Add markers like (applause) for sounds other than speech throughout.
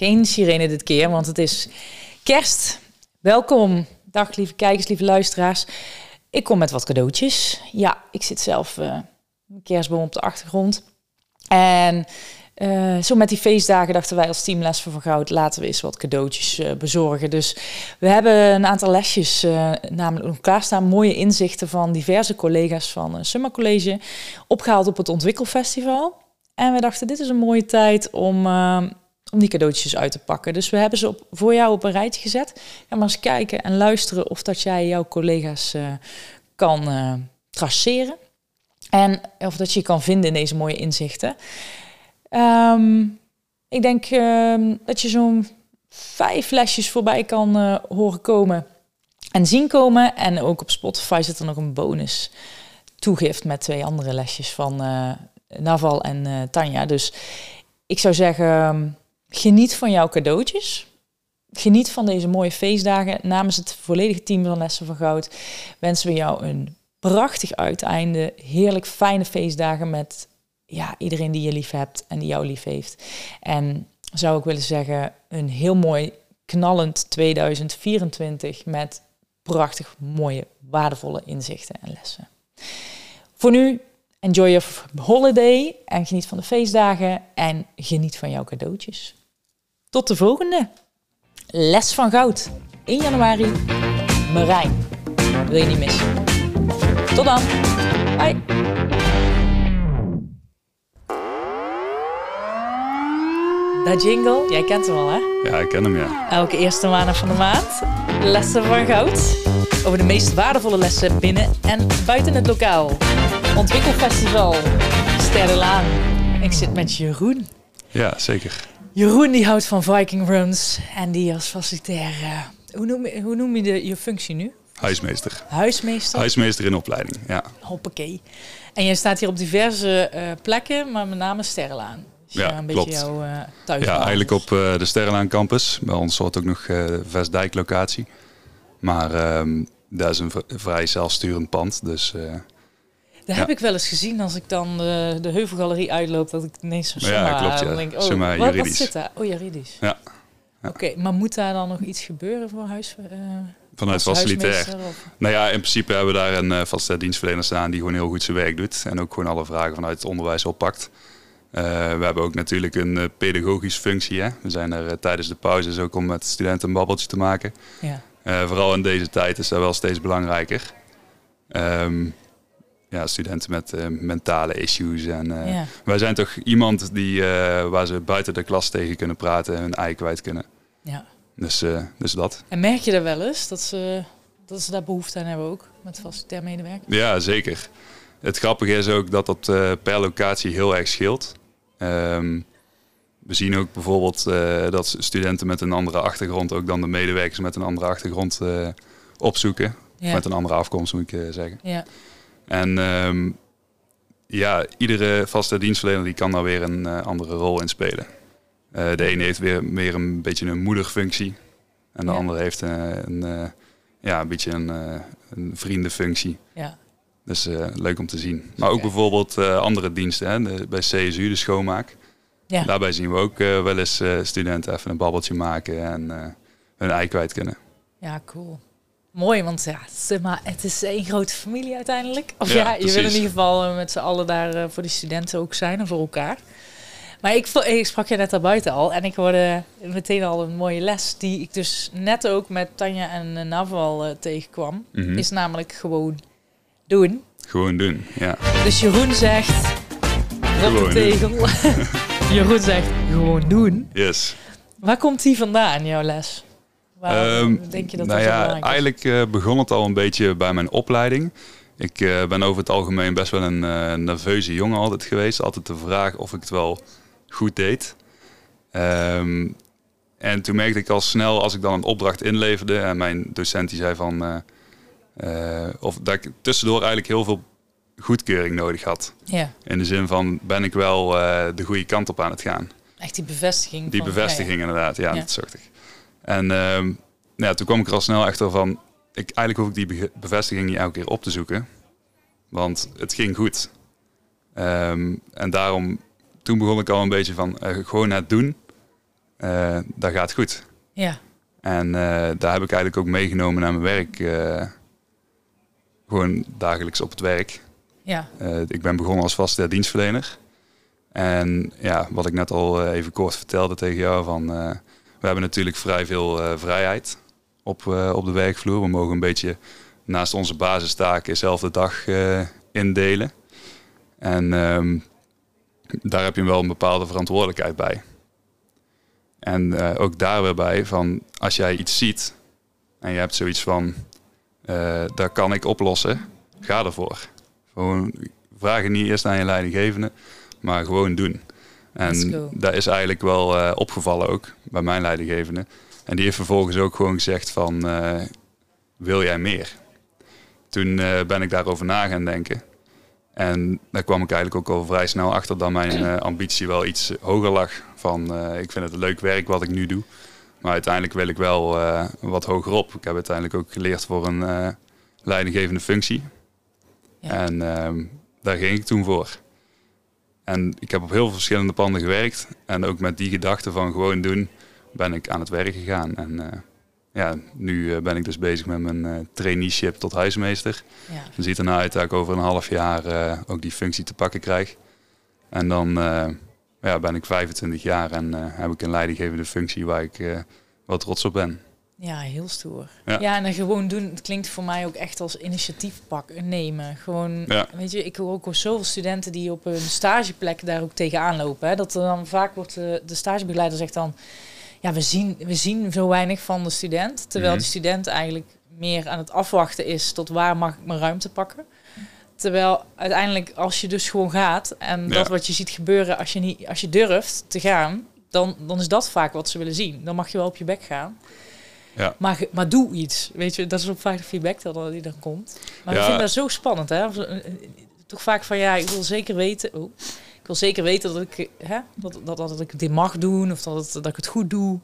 Geen sirene dit keer, want het is kerst. Welkom. Dag lieve kijkers, lieve luisteraars. Ik kom met wat cadeautjes. Ja, ik zit zelf uh, een kerstboom op de achtergrond. En uh, zo met die feestdagen dachten wij als team Les van Goud... laten we eens wat cadeautjes uh, bezorgen. Dus we hebben een aantal lesjes uh, namelijk nog klaarstaan. Mooie inzichten van diverse collega's van Summer College... opgehaald op het Ontwikkelfestival. En we dachten, dit is een mooie tijd om om die cadeautjes uit te pakken. Dus we hebben ze op, voor jou op een rijtje gezet. Ga maar eens kijken en luisteren of dat jij jouw collega's uh, kan uh, traceren. En of dat je kan vinden in deze mooie inzichten. Um, ik denk uh, dat je zo'n vijf lesjes voorbij kan uh, horen komen en zien komen. En ook op Spotify zit er nog een bonus toegift met twee andere lesjes van Naval en Tanja. Dus ik zou zeggen Geniet van jouw cadeautjes. Geniet van deze mooie feestdagen. Namens het volledige team van Lessen van Goud wensen we jou een prachtig uiteinde. Heerlijk fijne feestdagen met ja, iedereen die je lief hebt en die jou lief heeft. En zou ik willen zeggen, een heel mooi knallend 2024 met prachtig mooie, waardevolle inzichten en lessen. Voor nu, enjoy your holiday en geniet van de feestdagen en geniet van jouw cadeautjes. Tot de volgende. Les van Goud. 1 januari. Marijn. Wil je niet missen. Tot dan. Bye. Dat jingle, jij kent hem al hè? Ja, ik ken hem ja. Elke eerste maandag van de maand. Lessen van Goud. Over de meest waardevolle lessen binnen en buiten het lokaal. Ontwikkelfestival. Sterrenlaan. Ik zit met Jeroen. Ja, zeker. Jeroen die houdt van Viking Runs en die als facilitair... Uh, hoe, noem, hoe noem je de, je functie nu? Huismeester. Huismeester? Huismeester in opleiding, ja. Hoppakee. En je staat hier op diverse uh, plekken, maar met name Sterrelaan. Dus ja, een klopt. beetje jouw uh, thuis. Ja, eigenlijk op uh, de Sterrelaan campus. Bij ons wordt ook nog Vestdijk locatie. Maar um, dat is een vrij zelfsturend pand, dus dat heb ik wel eens gezien als ik dan de, de Heuvelgalerie uitloop, dat ik ineens zo ja, klopt, ja. denk, oh, summa wat, wat, zit daar? Oh, juridisch. Ja. ja. Oké, maar moet daar dan nog iets gebeuren voor huis? Uh, Vanuit facilitair. Nou ja, in principe hebben we daar een uh, vaste dienstverlener staan die gewoon heel goed zijn werk doet. En ook gewoon alle vragen vanuit het onderwijs oppakt. Uh, we hebben ook natuurlijk een uh, pedagogische functie. Hè? We zijn er uh, tijdens de pauzes ook om met studenten een babbeltje te maken. Ja. vooral in deze tijd is dat wel steeds belangrijker. Um, ja, studenten met uh, mentale issues. En uh, wij zijn toch iemand die, uh, waar ze buiten de klas tegen kunnen praten en hun ei kwijt kunnen. Ja. Dus, dus dat. En merk je er wel eens dat ze, dat ze daar behoefte aan hebben ook, met facilitair medewerkers? Ja, zeker. Het grappige is ook dat dat per locatie heel erg scheelt. Um, we zien ook bijvoorbeeld dat studenten met een andere achtergrond ook dan de medewerkers met een andere achtergrond opzoeken. Ja. Met een andere afkomst moet ik zeggen. Ja. En um, ja, iedere vaste dienstverlener die kan daar weer een uh, andere rol in spelen. Uh, de ene heeft weer meer een beetje een moederfunctie. En de ja. andere heeft uh, een, ja, een beetje een, een vriendenfunctie. Ja. Dus leuk om te zien. Maar ook bijvoorbeeld andere diensten, hè, de, bij CSU, de schoonmaak. Ja. Daarbij zien we ook wel eens studenten even een babbeltje maken en hun ei kwijt kunnen. Ja, cool. Mooi, want ja, maar het is één grote familie uiteindelijk. Of ja, je wil in ieder geval eh, met z'n allen daar uh, voor de studenten ook zijn en voor elkaar. Maar ik, ik sprak je net al buiten al en ik hoorde meteen al een mooie les die ik dus net ook met Tanja en uh, Naval tegenkwam. Mm -hmm. Is namelijk gewoon doen. Gewoon doen, ja. Dus Jeroen zegt, de tegel. (laughs) Jeroen zegt, gewoon doen. Yes. Waar komt die vandaan, jouw les? Waarom um, denk je dat nou dat ja, Eigenlijk uh, begon het al een beetje bij mijn opleiding. Ik uh, ben over het algemeen best wel een uh, nerveuze jongen altijd geweest. Altijd de vraag of ik het wel goed deed. Um, en toen merkte ik al snel, als ik dan een opdracht inleverde... en mijn docent die zei van... of dat ik tussendoor eigenlijk heel veel goedkeuring nodig had. Ja. In de zin van, ben ik wel de goede kant op aan het gaan? Echt die bevestiging. Die bevestiging inderdaad, ja, ja. dat zocht ik. En uh, ja, toen kwam ik er al snel achter van, ik, eigenlijk hoef ik die bevestiging niet elke keer op te zoeken. Want het ging goed. Um, en daarom, toen begon ik al een beetje van, uh, gewoon het doen. uh, dat gaat goed. Ja. En daar heb ik eigenlijk ook meegenomen naar mijn werk. gewoon dagelijks op het werk. Ja. ik ben begonnen als vaste dienstverlener. En ja, wat ik net al even kort vertelde tegen jou, van, we hebben natuurlijk vrij veel vrijheid op, op de werkvloer. We mogen een beetje naast onze basistaken zelf de dag indelen. En ehm, daar heb je wel een bepaalde verantwoordelijkheid bij. En ook daar weer bij van als jij iets ziet en je hebt zoiets van dat kan ik oplossen, ga ervoor. Gewoon vragen niet eerst aan je leidinggevende, maar gewoon doen. En dat is eigenlijk wel uh, opgevallen ook bij mijn leidinggevende. En die heeft vervolgens ook gewoon gezegd van wil jij meer? Toen ben ik daarover na gaan denken. En daar kwam ik eigenlijk ook al vrij snel achter dat mijn ambitie wel iets hoger lag. Van ik vind het leuk werk wat ik nu doe. Maar uiteindelijk wil ik wel wat hoger op. Ik heb uiteindelijk ook geleerd voor een leidinggevende functie. Ja. En ehm, daar ging ik toen voor. En ik heb op heel veel verschillende panden gewerkt. En ook met die gedachte van gewoon doen, ben ik aan het werk gegaan. En ja, nu eh, ben ik dus bezig met mijn uh, traineeship tot huismeester. Ja. Dan ziet er nou uit dat ik over een half jaar ook die functie te pakken krijg. En dan ja, ben ik 25 jaar en heb ik een leidinggevende functie waar ik wel trots op ben. Ja, heel stoer. Ja. ja. en dan gewoon doen, het klinkt voor mij ook echt als initiatief pakken, nemen. Gewoon, ja. weet je, ik hoor ook al zoveel studenten die op een stageplek daar ook tegenaan lopen. Hè, dat er dan vaak wordt, de stagebegeleider zegt dan ja, we zien, we zien zo weinig van de student. Terwijl mhm. de student eigenlijk meer aan het afwachten is tot waar mag ik mijn ruimte pakken. Terwijl uiteindelijk als je dus gewoon gaat en dat wat je ziet gebeuren als je, niet, als je durft te gaan, dan, dan is dat vaak wat ze willen zien. Dan mag je wel op je bek gaan. Ja. Maar, maar doe iets. Weet je, dat is ook vaak de feedback dat die dan komt. Maar ik vind dat zo spannend. Hè? Toch vaak van ja, ik wil zeker weten. Oh, wil zeker weten dat ik, hè, dat, dat, dat ik dit mag doen of dat, dat ik het goed doe.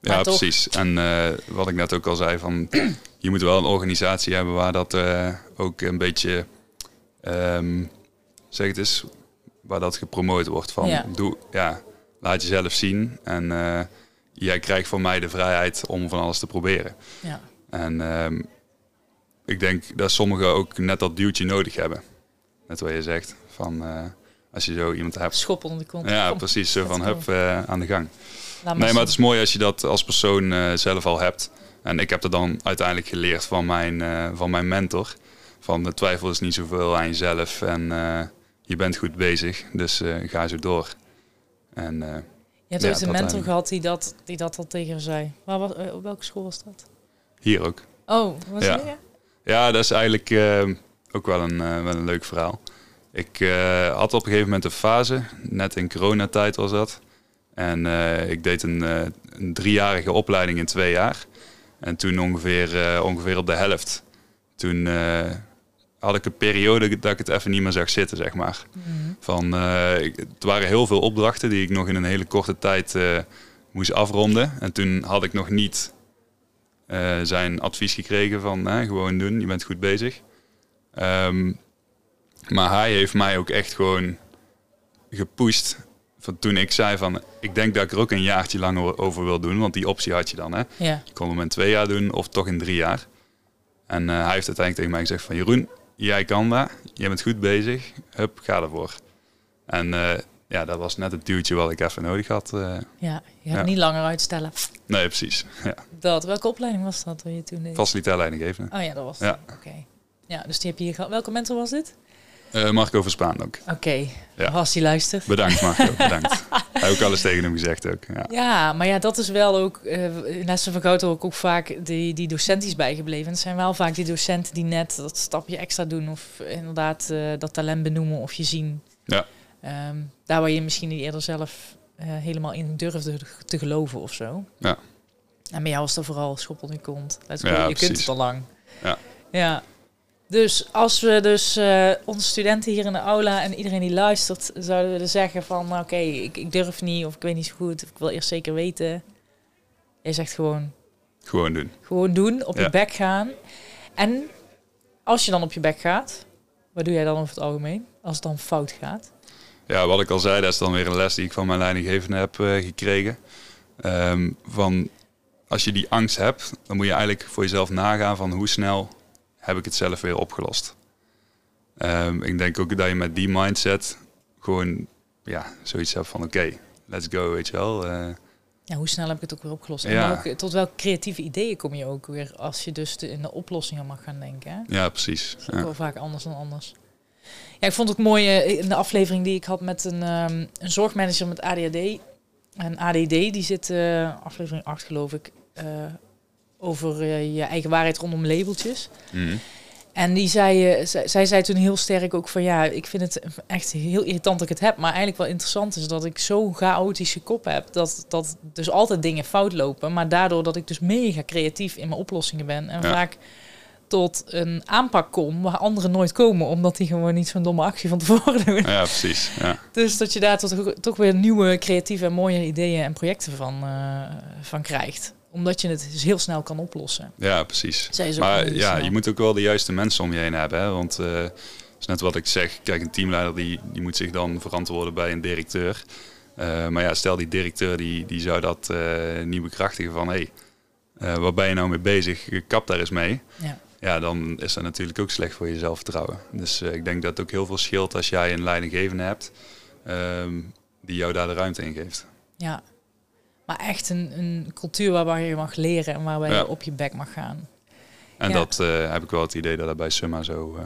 Ja, precies. En uh, wat ik net ook al zei, van (clears throat) je moet wel een organisatie hebben waar dat uh, ook een beetje, um, zeg het eens, waar dat gepromoot wordt van, ja. doe, ja, laat jezelf zien en uh, jij krijgt van mij de vrijheid om van alles te proberen. Ja. En um, ik denk dat sommigen ook net dat duwtje nodig hebben. Net wat je zegt, van als je zo iemand hebt. Schoppen onder de kont. Ja, precies. Zo van hup, uh, aan de gang. nee, maar het is mooi als je dat als persoon uh, zelf al hebt. En ik heb er dan uiteindelijk geleerd van mijn, van mijn mentor. Van de twijfel is niet zoveel aan jezelf en je bent goed bezig. Dus ga zo door. En, je hebt ja, ook een mentor gehad die dat, die dat al tegen je zei. Waar was, op welke school was dat? Hier ook. Oh, was ja. Ja, dat is eigenlijk ook wel een, wel een leuk verhaal. Ik uh, had op een gegeven moment een fase, net in coronatijd was dat. En ik deed een, een, driejarige opleiding in twee jaar. En toen ongeveer, ongeveer op de helft. Toen had ik een periode dat ik het even niet meer zag zitten, zeg maar. Mm. Van, ik, het waren heel veel opdrachten die ik nog in een hele korte tijd moest afronden. En toen had ik nog niet zijn advies gekregen van gewoon doen, je bent goed bezig. Um, maar hij heeft mij ook echt gewoon gepusht. Van toen ik zei van, ik denk dat ik er ook een jaartje langer over wil doen. Want die optie had je dan. Hè? Ja. Je kon hem in twee jaar doen of toch in drie jaar. En hij heeft uiteindelijk tegen mij gezegd van, Jeroen, jij kan dat. Jij bent goed bezig. Hup, ga ervoor. En uh, ja, dat was net het duwtje wat ik even nodig had. Uh, ja, je hebt niet langer uitstellen. Nee, precies. (laughs) Ja. Dat, welke opleiding was dat je toen deed? Facilitair leidinggevende. Oh ja, dat was ja. Oké. Ja, dus die heb je hier gehad. Welke mentor was dit? Uh, Marco Verspaan ook. Oké, okay. ja. als hij luistert. Bedankt Marco, (laughs) bedankt. Heeft ook alles tegen hem gezegd ook. Ja, ja maar ja, dat is wel ook, uh, in lessen van Gouden ook, ook vaak die, die docenten bijgebleven. Het zijn wel vaak die docenten die net dat stapje extra doen of inderdaad uh, dat talent benoemen of je zien. Ja. Um, daar waar je misschien niet eerder zelf helemaal in durfde te geloven of zo. Ja. En bij jou was er vooral schop op je kont. Ja, je kunt het al lang. Ja. Ja, dus als we dus uh, onze studenten hier in de aula en iedereen die luistert, zouden we dus zeggen van nou, oké, ik, ik, durf niet of ik weet niet zo goed, of ik wil eerst zeker weten. Je zegt gewoon. Gewoon doen. Gewoon doen, op je bek gaan. En als je dan op je bek gaat, wat doe jij dan over het algemeen? Als het dan fout gaat? Ja, wat ik al zei, dat is dan weer een les die ik van mijn leidinggevende heb uh, gekregen. Ehm, van als je die angst hebt, dan moet je eigenlijk voor jezelf nagaan van hoe snel heb ik het zelf weer opgelost. Ehm, ik denk ook dat je met die mindset gewoon ja, zoiets hebt van oké, let's go, weet je wel. Uh, ja, hoe snel heb ik het ook weer opgelost? Ja. En tot welke creatieve ideeën kom je ook weer als je dus in de oplossingen mag gaan denken? Hè? Ja, precies. Dat is ja. wel vaak anders dan anders. Ja, ik vond het mooi uh, in de aflevering die ik had met een, um, een zorgmanager met ADHD. En ADD, die zit, uh, aflevering 8 geloof ik, uh, over je eigen waarheid rondom labeltjes. Mm. En die zei, uh, zij, zei toen heel sterk ook van ja, ik vind het echt heel irritant dat ik het heb. Maar eigenlijk wel interessant is dat ik zo'n chaotische kop heb. Dat, dat dus altijd dingen fout lopen. Maar daardoor dat ik dus mega creatief in mijn oplossingen ben. En vaak tot een aanpak kom waar anderen nooit komen. Omdat die gewoon niet zo'n domme actie van tevoren doen. Ja, precies. Ja. Dus dat je daar tot, toch weer nieuwe creatieve en mooie ideeën en projecten van, uh, van krijgt omdat je het dus heel snel kan oplossen. Ja, precies. Maar ja, je moet ook wel de juiste mensen om je heen hebben. Hè? Want uh, is net wat ik zeg. Kijk, een teamleider die, die moet zich dan verantwoorden bij een directeur. Uh, maar ja, stel die directeur die, die zou dat uh, niet bekrachtigen van... hé, hey, waar ben je nou mee bezig? Kap daar eens mee. Ja. ja, dan is dat natuurlijk ook slecht voor je zelfvertrouwen. Dus ik denk dat het ook heel veel scheelt als jij een leidinggevende hebt... Ehm, die jou daar de ruimte in geeft. Ja, maar echt een, een cultuur waarbij je mag leren en waarbij je op je bek mag gaan. En dat uh, heb ik wel het idee dat dat bij Summa zo, uh,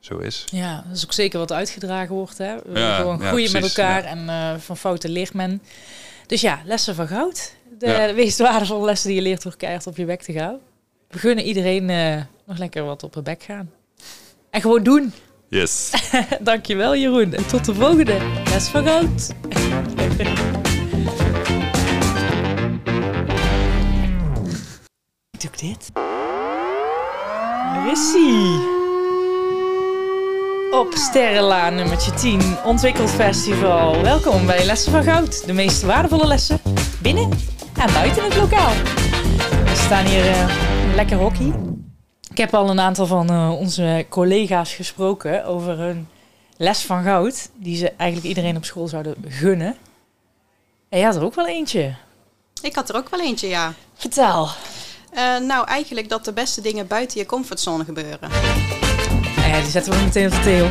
zo is. Ja, dat is ook zeker wat uitgedragen wordt. Hè? We ja, gewoon groeien met elkaar en uh, van fouten leert men. Dus ja, lessen van goud. De, de meest waardevolle lessen die je leert door keihard op je bek te gaan. We gunnen iedereen nog lekker wat op hun bek gaan. En gewoon doen. (laughs) Yes. Dankjewel Jeroen. En tot de volgende les van goud. (laughs) dit? Waar is hij? Op Sterrenlaan nummertje 10, Ontwikkelfestival. Welkom bij Lessen van Goud. De meest waardevolle lessen binnen en buiten het lokaal. We staan hier uh, lekker hockey. Ik heb al een aantal van uh, onze collega's gesproken over hun les van goud. Die ze eigenlijk iedereen op school zouden gunnen. En jij had er ook wel eentje. Ik had er ook wel eentje, ja. Vertel. Uh, nou, eigenlijk dat de beste dingen buiten je comfortzone gebeuren. Ja, die zetten we meteen op de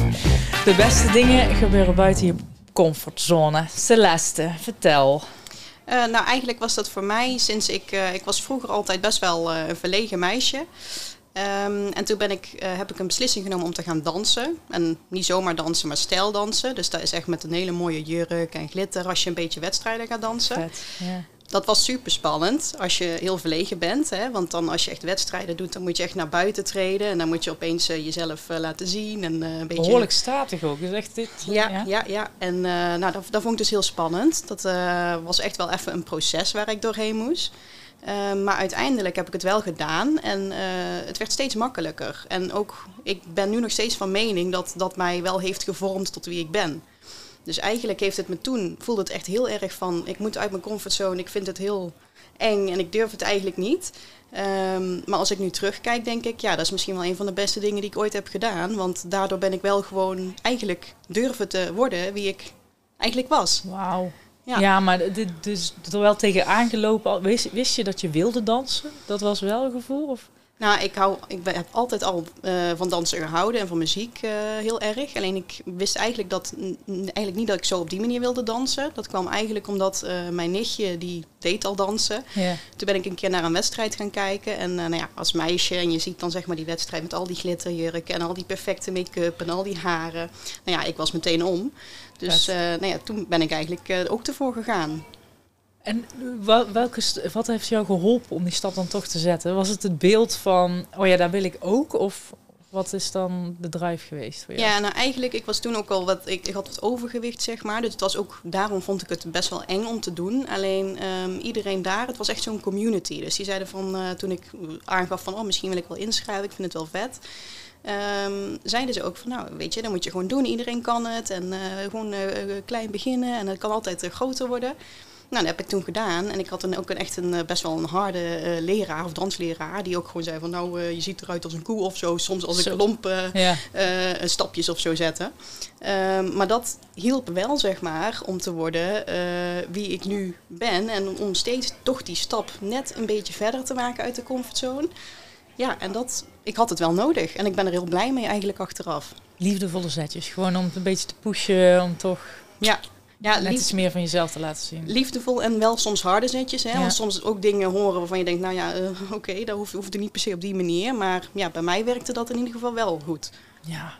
(laughs) de beste dingen gebeuren buiten je comfortzone. Celeste, vertel. Uh, nou, eigenlijk was dat voor mij sinds ik... Uh, ik was vroeger altijd best wel een verlegen meisje. Um, en toen ben ik, heb ik een beslissing genomen om te gaan dansen. En niet zomaar dansen, maar stijldansen. Dus dat is echt met een hele mooie jurk en glitter als je een beetje wedstrijden gaat dansen. Vet, ja dat was super spannend als je heel verlegen bent. Hè? Want dan als je echt wedstrijden doet, dan moet je echt naar buiten treden. En dan moet je opeens uh, jezelf uh, laten zien. En, uh, een beetje... Behoorlijk statig ook, is echt dit. Ja, ja, ja. ja. En nou, dat, dat vond ik dus heel spannend. Dat was echt wel even een proces waar ik doorheen moest. maar uiteindelijk heb ik het wel gedaan en het werd steeds makkelijker. En ook, ik ben nu nog steeds van mening dat dat mij wel heeft gevormd tot wie ik ben. Dus eigenlijk heeft het me toen, voelde het echt heel erg van, ik moet uit mijn comfortzone, ik vind het heel eng en ik durf het eigenlijk niet. Um, maar als ik nu terugkijk, denk ik, ja, dat is misschien wel een van de beste dingen die ik ooit heb gedaan. Want daardoor ben ik wel gewoon eigenlijk durven te worden wie ik eigenlijk was. Wauw. Ja. ja, maar dit, dus er wel tegen aangelopen. Wist, wist je dat je wilde dansen? Dat was wel een gevoel? Of? Nou, ik, hou, ik heb altijd al uh, van dansen gehouden en van muziek uh, heel erg. Alleen ik wist eigenlijk, dat, eigenlijk niet dat ik zo op die manier wilde dansen. Dat kwam eigenlijk omdat uh, mijn nichtje, die deed al dansen. Yeah. Toen ben ik een keer naar een wedstrijd gaan kijken. En nou ja, als meisje, en je ziet dan zeg maar die wedstrijd met al die glitterjurken en al die perfecte make-up en al die haren. Nou ja, ik was meteen om. Dus nou ja, toen ben ik eigenlijk ook ervoor gegaan. En welke, wat heeft jou geholpen om die stap dan toch te zetten? Was het het beeld van, oh ja, daar wil ik ook? Of wat is dan de drive geweest voor jou? Ja, nou eigenlijk, ik was toen ook al wat, ik, ik had het overgewicht, zeg maar. Dus het was ook, daarom vond ik het best wel eng om te doen. Alleen um, iedereen daar, het was echt zo'n community. Dus die zeiden van, uh, toen ik aangaf van, oh misschien wil ik wel inschrijven, ik vind het wel vet. Um, zeiden ze ook van, nou weet je, dan moet je gewoon doen. Iedereen kan het en uh, gewoon uh, klein beginnen en het kan altijd groter worden. Nou, dat heb ik toen gedaan. En ik had dan ook een, echt een, best wel een harde uh, leraar of dansleraar. Die ook gewoon zei van nou, uh, je ziet eruit als een koe of zo. Soms als ik lompe ja. stapjes of zo zetten. Ehm, maar dat hielp wel, zeg maar, om te worden wie ik nu ben. En om steeds toch die stap net een beetje verder te maken uit de comfortzone. Ja, en dat, ik had het wel nodig. En ik ben er heel blij mee eigenlijk achteraf. Liefdevolle zetjes. Gewoon om het een beetje te pushen, om toch... Ja, ja, net iets meer van jezelf te laten zien. Liefdevol en wel soms harde zetjes. Hè? Want soms ook dingen horen waarvan je denkt, nou ja, uh, (laughs) oké, okay, dat hoeft, hoeft er niet per se op die manier. Maar ja, bij mij werkte dat in ieder geval wel goed. Ja.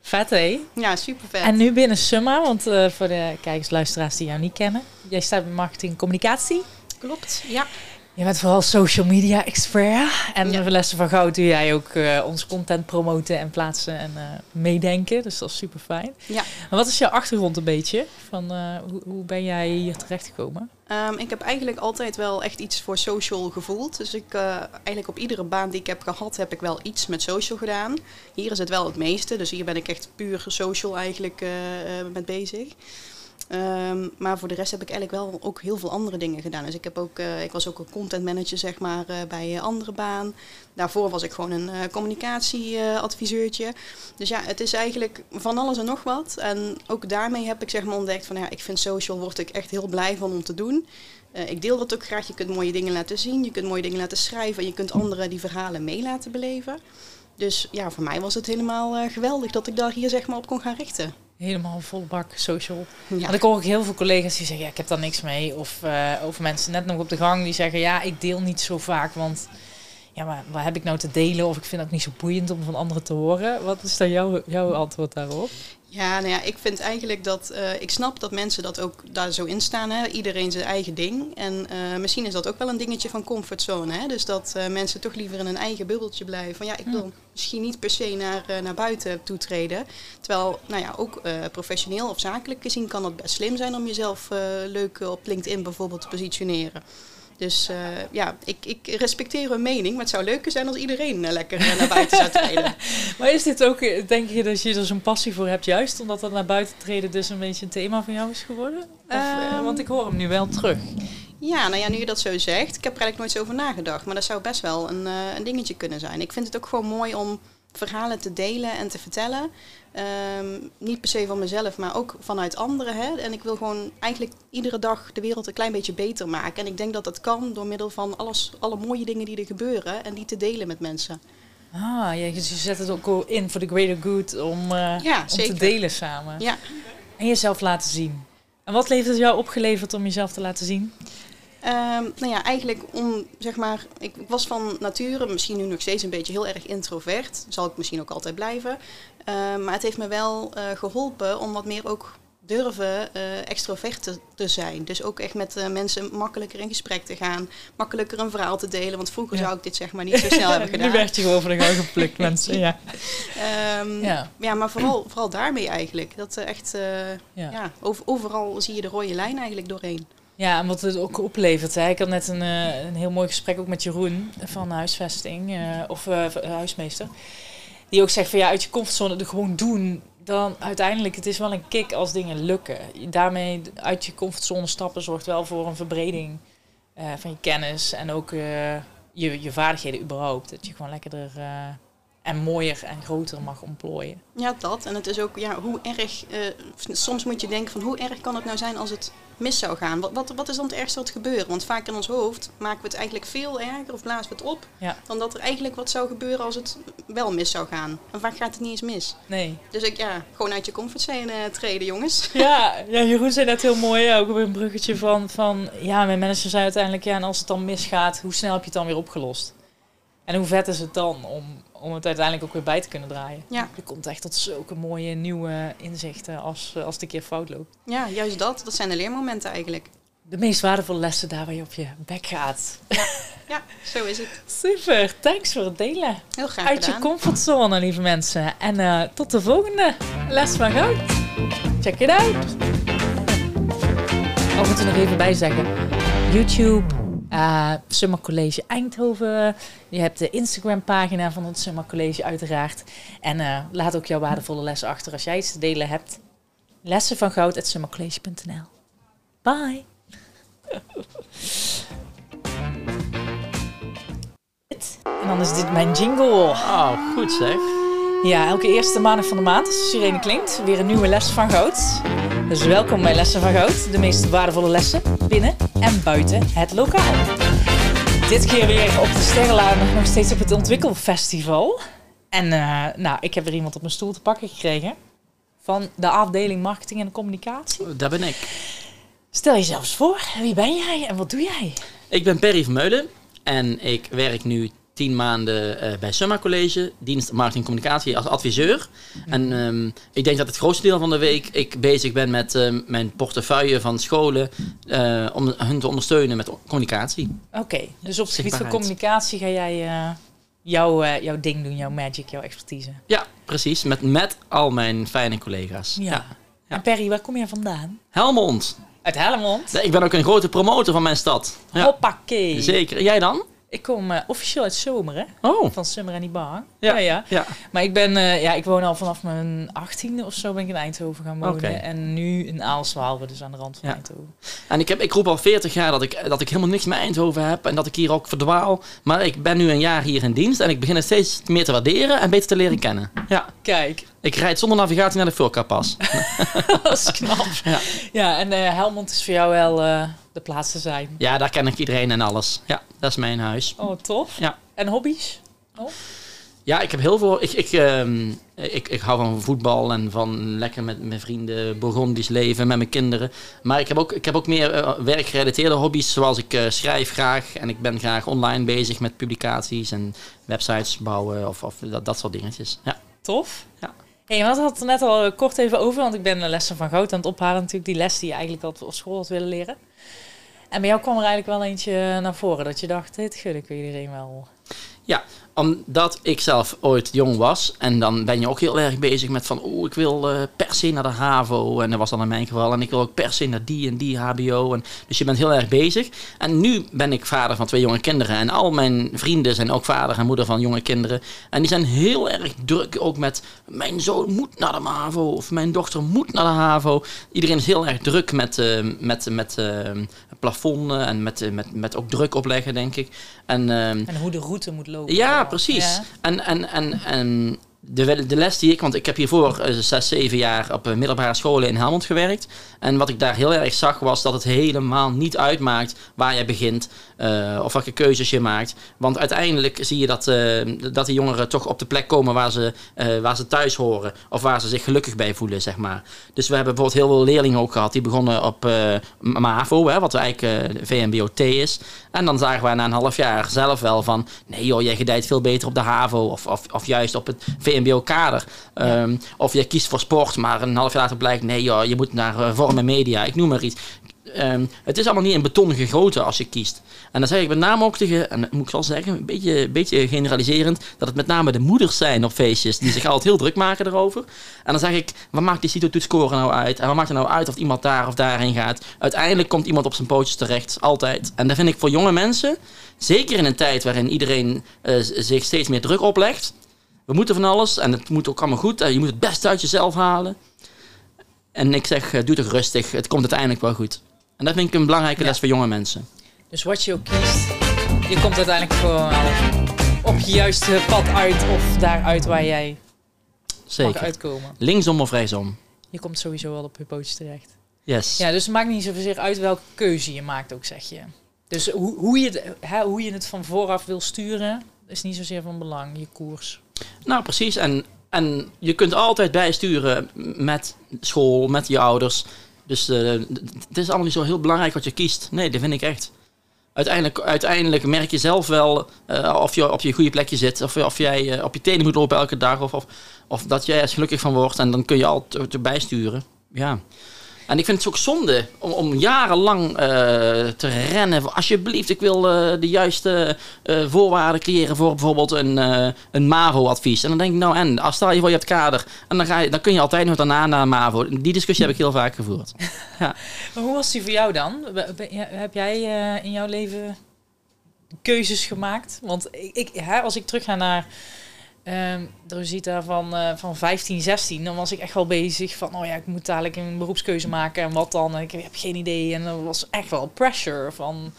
Vet, hé? Ja, super vet. En nu binnen Summa, want uh, voor de kijkers, luisteraars die jou niet kennen. Jij staat bij marketing en communicatie. Klopt, ja. Je bent vooral social media expert. En ja. de lessen van goud doe jij ook uh, ons content promoten en plaatsen en uh, meedenken. Dus dat is super fijn. Ja. Maar wat is jouw achtergrond een beetje? Van, uh, hoe, hoe, ben jij hier terechtgekomen? Um, ik heb eigenlijk altijd wel echt iets voor social gevoeld. Dus ik eigenlijk op iedere baan die ik heb gehad, heb ik wel iets met social gedaan. Hier is het wel het meeste. Dus hier ben ik echt puur social eigenlijk met bezig. Um, maar voor de rest heb ik eigenlijk wel ook heel veel andere dingen gedaan. Dus ik, heb ook, uh, ik was ook een content manager zeg maar, uh, bij een andere baan. Daarvoor was ik gewoon een uh, communicatieadviseurtje. dus ja, het is eigenlijk van alles en nog wat. En ook daarmee heb ik zeg maar ontdekt van ja, ik vind social, word ik echt heel blij van om te doen. ik deel dat ook graag. Je kunt mooie dingen laten zien, je kunt mooie dingen laten schrijven. En je kunt anderen die verhalen mee laten beleven. Dus ja, voor mij was het helemaal geweldig dat ik daar hier zeg maar op kon gaan richten helemaal volle bak social. Ja. Want ik hoor ook heel veel collega's die zeggen, ja, ik heb daar niks mee. Of uh, over mensen net nog op de gang die zeggen, ja, ik deel niet zo vaak, want ja, maar wat heb ik nou te delen? Of ik vind het niet zo boeiend om van anderen te horen. Wat is dan jouw, jouw antwoord daarop? Ja, nou ja, ik vind eigenlijk dat uh, ik snap dat mensen dat ook daar zo in staan. Hè? Iedereen zijn eigen ding. En uh, misschien is dat ook wel een dingetje van comfortzone. Hè? Dus dat uh, mensen toch liever in een eigen bubbeltje blijven. Van ja, ik wil misschien niet per se naar, naar buiten toetreden. Terwijl, nou ja, ook professioneel of zakelijk gezien kan het best slim zijn om jezelf leuk op LinkedIn bijvoorbeeld te positioneren. Dus uh, ja, ik, ik respecteer hun mening, maar het zou leuker zijn als iedereen uh, lekker uh, naar buiten zou treden. (laughs) maar is dit ook, denk je dat je er zo'n passie voor hebt, juist omdat dat naar buiten treden dus een beetje een thema van jou is geworden? Of, um, want ik hoor hem nu wel terug. Ja, nou ja, nu je dat zo zegt, ik heb er eigenlijk nooit zo over nagedacht, maar dat zou best wel een, een dingetje kunnen zijn. Ik vind het ook gewoon mooi om verhalen te delen en te vertellen. Um, niet per se van mezelf, maar ook vanuit anderen. Hè? En ik wil gewoon eigenlijk iedere dag de wereld een klein beetje beter maken. En ik denk dat dat kan door middel van alles, alle mooie dingen die er gebeuren en die te delen met mensen. Ah, je zet het ook in voor de greater good om, uh, ja, om te delen samen. Ja. En jezelf laten zien. En wat heeft het jou opgeleverd om jezelf te laten zien? Um, nou ja, eigenlijk om, zeg maar, ik was van nature misschien nu nog steeds een beetje heel erg introvert. Zal ik misschien ook altijd blijven. Um, maar het heeft me wel uh, geholpen om wat meer ook durven uh, extrovert te, te, zijn. Dus ook echt met uh, mensen makkelijker in gesprek te gaan. Makkelijker een verhaal te delen. Want vroeger ja. zou ik dit zeg maar niet zo snel (laughs) hebben gedaan. nu werd je gewoon van de gang geplukt, mensen. Ja. Um, ja. ja, maar vooral, vooral daarmee eigenlijk. Dat echt, ja. ja over, overal zie je de rode lijn eigenlijk doorheen. Ja, en wat het ook oplevert. Hè. Ik had net een, uh, een heel mooi gesprek ook met Jeroen van huisvesting, uh, of uh, huismeester. Die ook zegt van ja, uit je comfortzone er gewoon doen. Dan uiteindelijk, het is wel een kick als dingen lukken. Daarmee uit je comfortzone stappen zorgt wel voor een verbreding van je kennis. En ook je, je vaardigheden überhaupt. Dat je gewoon lekkerder en mooier en groter mag ontplooien. Ja, dat. En het is ook, ja, hoe erg... soms moet je denken van hoe erg kan het nou zijn als het mis zou gaan. Wat, wat, wat is dan het ergste wat gebeurt? Want vaak in ons hoofd maken we het eigenlijk veel erger of blazen we het op. Dan dat er eigenlijk wat zou gebeuren als het wel mis zou gaan. En vaak gaat het niet eens mis. Nee. Dus ik, ja, gewoon uit je comfortzone uh, treden, jongens. (laughs) Ja, ja, Jeroen zei net heel mooi, ook op een bruggetje van, van... Ja, mijn manager zei uiteindelijk, ja, en als het dan misgaat, hoe snel heb je het dan weer opgelost? En hoe vet is het dan om, om het uiteindelijk ook weer bij te kunnen draaien? Ja. Je komt echt tot zulke mooie nieuwe inzichten als, als het een keer fout loopt. Ja, juist dat. Dat zijn de leermomenten eigenlijk. De meest waardevolle lessen daar waar je op je bek gaat. Ja, ja zo is het. (laughs) Super, thanks voor het delen. Heel graag Uit je comfortzone, lieve mensen. En uh, tot de volgende les van goud. Check it out. Oh, moet er nog even bij zeggen. YouTube, uh, Summer College Eindhoven. Je hebt de Instagram pagina van het Summer College uiteraard. En uh, laat ook jouw waardevolle lessen achter als jij iets te delen hebt. Lessen van goud at summercollege.nl. Bye! En dan is dit mijn jingle. Oh, goed zeg. Ja, elke eerste maandag van de maand, als de sirene klinkt, weer een nieuwe les van goud. Dus welkom bij Lessen van Goud, de meest waardevolle lessen binnen en buiten het lokaal. Dit keer weer op de Sterrenlaan, nog steeds op het Ontwikkelfestival. En uh, nou, ik heb weer iemand op mijn stoel te pakken gekregen van de afdeling Marketing en Communicatie. Daar ben ik. Stel jezelf eens voor, wie ben jij en wat doe jij? Ik ben Perry Vermeulen en ik werk nu tien maanden uh, bij Summa College, dienst marketing en communicatie als adviseur. En um, ik denk dat het grootste deel van de week ik bezig ben met uh, mijn portefeuille van scholen uh, om hun te ondersteunen met communicatie. Oké, okay, dus op het gebied van communicatie ga jij jouw, jouw ding doen, jouw magic, jouw expertise. Ja, precies. Met, met al mijn fijne collega's. Ja. ja. En Perry, waar kom jij vandaan? Helmond. Uit Helmond? Ik ben ook een grote promotor van mijn stad. Ja. Hoppakee. Zeker. Jij dan? Ik kom uh, officieel uit Zomeren. Oh. Van Summer en die bar. Ja. Ja, ja. ja. Maar ik ben, uh, ja, ik woon al vanaf mijn achttiende of zo ben ik in Eindhoven gaan wonen. Okay. En nu in Aalswaalde, dus aan de rand van Ja. Eindhoven. En ik, heb, ik roep al 40 jaar dat ik, dat ik helemaal niks met Eindhoven heb en dat ik hier ook verdwaal. Maar ik ben nu een jaar hier in dienst en ik begin het steeds meer te waarderen en beter te leren kennen. Ja. Kijk, Ik rijd zonder navigatie naar de Fulka-pas. (laughs) dat is knap. Ja. Ja, en eh, Helmond is voor jou wel eh, de plaats te zijn. Ja, daar ken ik iedereen en alles. Ja, dat is mijn huis. Oh, tof. Ja. En hobby's? Ja, ik heb heel veel. Ik, ik, ehm, ik, ik hou van voetbal en van lekker met mijn vrienden Burgondisch leven met mijn kinderen. Maar ik heb ook, ik heb ook meer eh, werkgerelateerde hobby's, zoals ik eh, schrijf graag en ik ben graag online bezig met publicaties en websites bouwen of, of dat, dat soort dingetjes. Ja. Tof. Ja. Hey, we hadden het er net al eh, kort even over, want ik ben de lessen van goud aan het ophalen. Natuurlijk die les die je eigenlijk al op school had willen leren. En bij jou kwam er eigenlijk wel eentje naar voren dat je dacht, dit gun ik iedereen wel. Omdat ik zelf ooit jong was. En dan ben je ook heel erg bezig met van... Oeh, ik wil eh, per se naar de HAVO. En dat was dan in mijn geval. En ik wil ook per se naar die en die HBO. En, dus je bent heel erg bezig. En nu ben ik vader van twee jonge kinderen. En al mijn vrienden zijn ook vader en moeder van jonge kinderen. En die zijn heel erg druk ook met... Mijn zoon moet naar de HAVO. Of mijn dochter moet naar de HAVO. Iedereen is heel erg druk met, eh, met, met eh, plafonnen. En met, met, met ook druk opleggen, denk ik. En... ehm, En hoe de route moet lopen. ja. Precies. En, en, en, en de, de les die ik, want ik heb hiervoor eh, zes, zeven jaar op eh, middelbare scholen in Helmond gewerkt. En wat ik daar heel erg zag was dat het helemaal niet uitmaakt waar je begint eh, of welke keuzes je maakt. Want uiteindelijk zie je dat, dat die jongeren toch op de plek komen waar ze, waar ze thuis horen. Of waar ze zich gelukkig bij voelen, zeg maar. Dus we hebben bijvoorbeeld heel veel leerlingen ook gehad die begonnen op MAVO, hè, wat eigenlijk VMBO-T is. En dan zagen we na een half jaar zelf wel van... nee joh, jij gedijt veel beter op de HAVO of, of, of juist op het VMBO-kader. Ehm, of je kiest voor sport, maar een half jaar later blijkt... nee joh, je moet naar eh, vorm en media, ik noem maar iets. Ehm, het is allemaal niet in beton gegoten als je kiest. En dan zeg ik met name ook tegen, en dat moet ik wel zeggen, een beetje, een beetje generaliserend, dat het met name de moeders zijn op feestjes die zich altijd heel druk maken erover. En dan zeg ik, wat maakt die CITO-toetsscore nou uit? En wat maakt er nou uit of iemand daar of daarheen gaat? Uiteindelijk komt iemand op zijn pootjes terecht, altijd. En dat vind ik voor jonge mensen, zeker in een tijd waarin iedereen eh, zich steeds meer druk oplegt. We moeten van alles en het moet ook allemaal goed. en je moet het beste uit jezelf halen. En ik zeg, eh, doe toch rustig, het komt uiteindelijk wel goed. En dat vind ik een belangrijke Ja. les voor jonge mensen. Dus wat je ook kiest, je komt uiteindelijk gewoon op je juiste pad uit of daaruit waar jij mag Zeker. uitkomen. Linksom of rechtsom. Je komt sowieso wel op je pootjes terecht. Yes. Ja, dus het maakt niet zozeer uit welke keuze je maakt ook, zeg je. Dus hoe, hoe, je, het, hè, hoe je het van vooraf wil sturen, is niet zozeer van belang, je koers. Nou, precies. En, en je kunt altijd bijsturen met school, met je ouders. Dus eh, het is allemaal niet zo heel belangrijk wat je kiest. Nee, dat vind ik echt. Uiteindelijk, uiteindelijk merk je zelf wel eh, of je op je goede plekje zit. Of, of jij eh, op je tenen moet lopen elke dag. Of, of, of dat jij er gelukkig van wordt. En dan kun je altijd erbij sturen. Ja. En ik vind het ook zonde om, om jarenlang eh, te rennen. Alsjeblieft, ik wil eh, de juiste eh, voorwaarden creëren voor bijvoorbeeld een, een MAVO-advies. En dan denk ik, nou en, als stel je voor je hebt kader. En dan, ga je, dan kun je altijd nog daarna naar MAVO. Die discussie heb ik heel vaak gevoerd. (laughs) Maar hoe was die voor jou dan? Ja, Heb jij in jouw leven keuzes gemaakt? Want ik, ik, hè, als ik terug ga naar ehm Rosita van, eh, van 15, 16, dan was ik echt wel bezig van, oh ja, ik moet dadelijk een beroepskeuze maken en wat dan? En ik heb geen idee. En er was echt wel pressure van.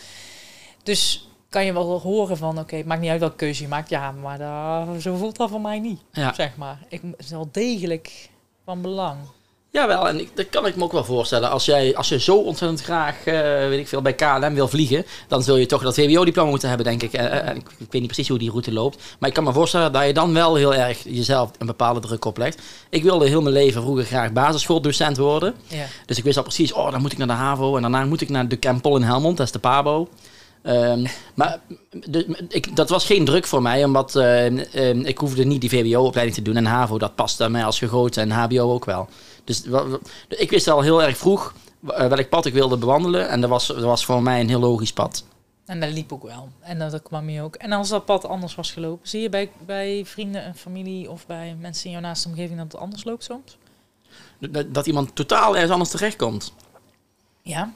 Dus kan je wel horen van, oké, het maakt niet uit welke keuze je maakt. Ja, maar dat, zo voelt dat voor mij niet, Ja. zeg maar. Ik, is wel degelijk van belang. Jawel, en ik, dat kan ik me ook wel voorstellen. Als jij als je zo ontzettend graag, eh, weet ik veel, bij KLM wil vliegen, dan zul je toch dat VWO-diploma moeten hebben, denk ik. Eh, ik. Ik weet niet precies hoe die route loopt. Maar ik kan me voorstellen dat je dan wel heel erg jezelf een bepaalde druk oplegt. Ik wilde heel mijn leven vroeger graag basisschooldocent worden. Ja. Dus ik wist al precies, oh, dan moet ik naar de HAVO en daarna moet ik naar de Kempel in Helmond, dat is de PABO. Ehm, maar de, ik, dat was geen druk voor mij, omdat eh, eh, ik hoefde niet die VWO-opleiding te doen. En HAVO, dat past aan mij als gegoten en HBO ook wel. Dus ik wist al heel erg vroeg eh, welk pad ik wilde bewandelen. En dat was, dat was voor mij een heel logisch pad. En dat liep ook wel. En dat, dat kwam je ook. En als dat pad anders was gelopen, zie je bij, bij vrienden en familie of bij mensen in jouw naaste omgeving dat het anders loopt soms? Dat, dat iemand totaal ergens anders terechtkomt. Ja.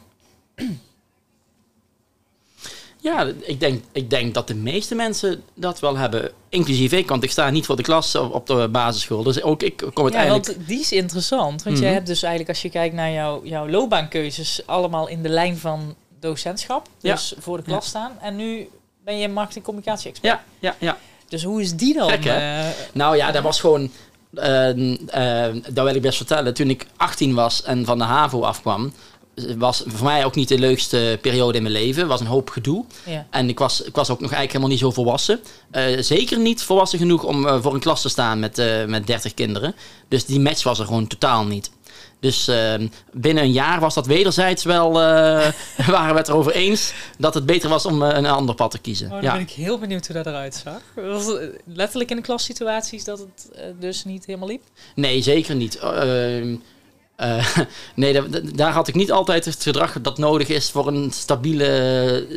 Ja, ik denk, ik denk dat de meeste mensen dat wel hebben. Inclusief ik, want ik sta niet voor de klas op de basisschool. Dus ook ik kom Ja, uiteindelijk... want die is interessant. Want Mhm. jij hebt dus eigenlijk, als je kijkt naar jouw, jouw loopbaankeuzes, allemaal in de lijn van docentschap. Ja. Dus voor de klas Ja. staan. En nu ben je marketing communicatie-expert. Ja, ja, ja. Dus hoe is die dan? Gek, eh, Nou ja, dat was gewoon. eh, dat wil ik best vertellen. Toen ik 18 was en van de HAVO afkwam, was voor mij ook niet de leukste periode in mijn leven. was een hoop gedoe. ja. En ik was, ik was ook nog eigenlijk helemaal niet zo volwassen. Eh, zeker niet volwassen genoeg om eh, voor een klas te staan met, eh, met 30 kinderen. Dus die match was er gewoon totaal niet. Dus eh, binnen een jaar was dat wederzijds wel, (laughs) waren we het erover eens dat het beter was om een ander pad te kiezen. Oh, dan ja. ben ik heel benieuwd hoe dat eruit zag. Was het letterlijk in de klassituaties dat het dus niet helemaal liep? Nee, zeker niet. Eh, (laughs) nee, da- da- daar had ik niet altijd het gedrag dat nodig is voor een stabiele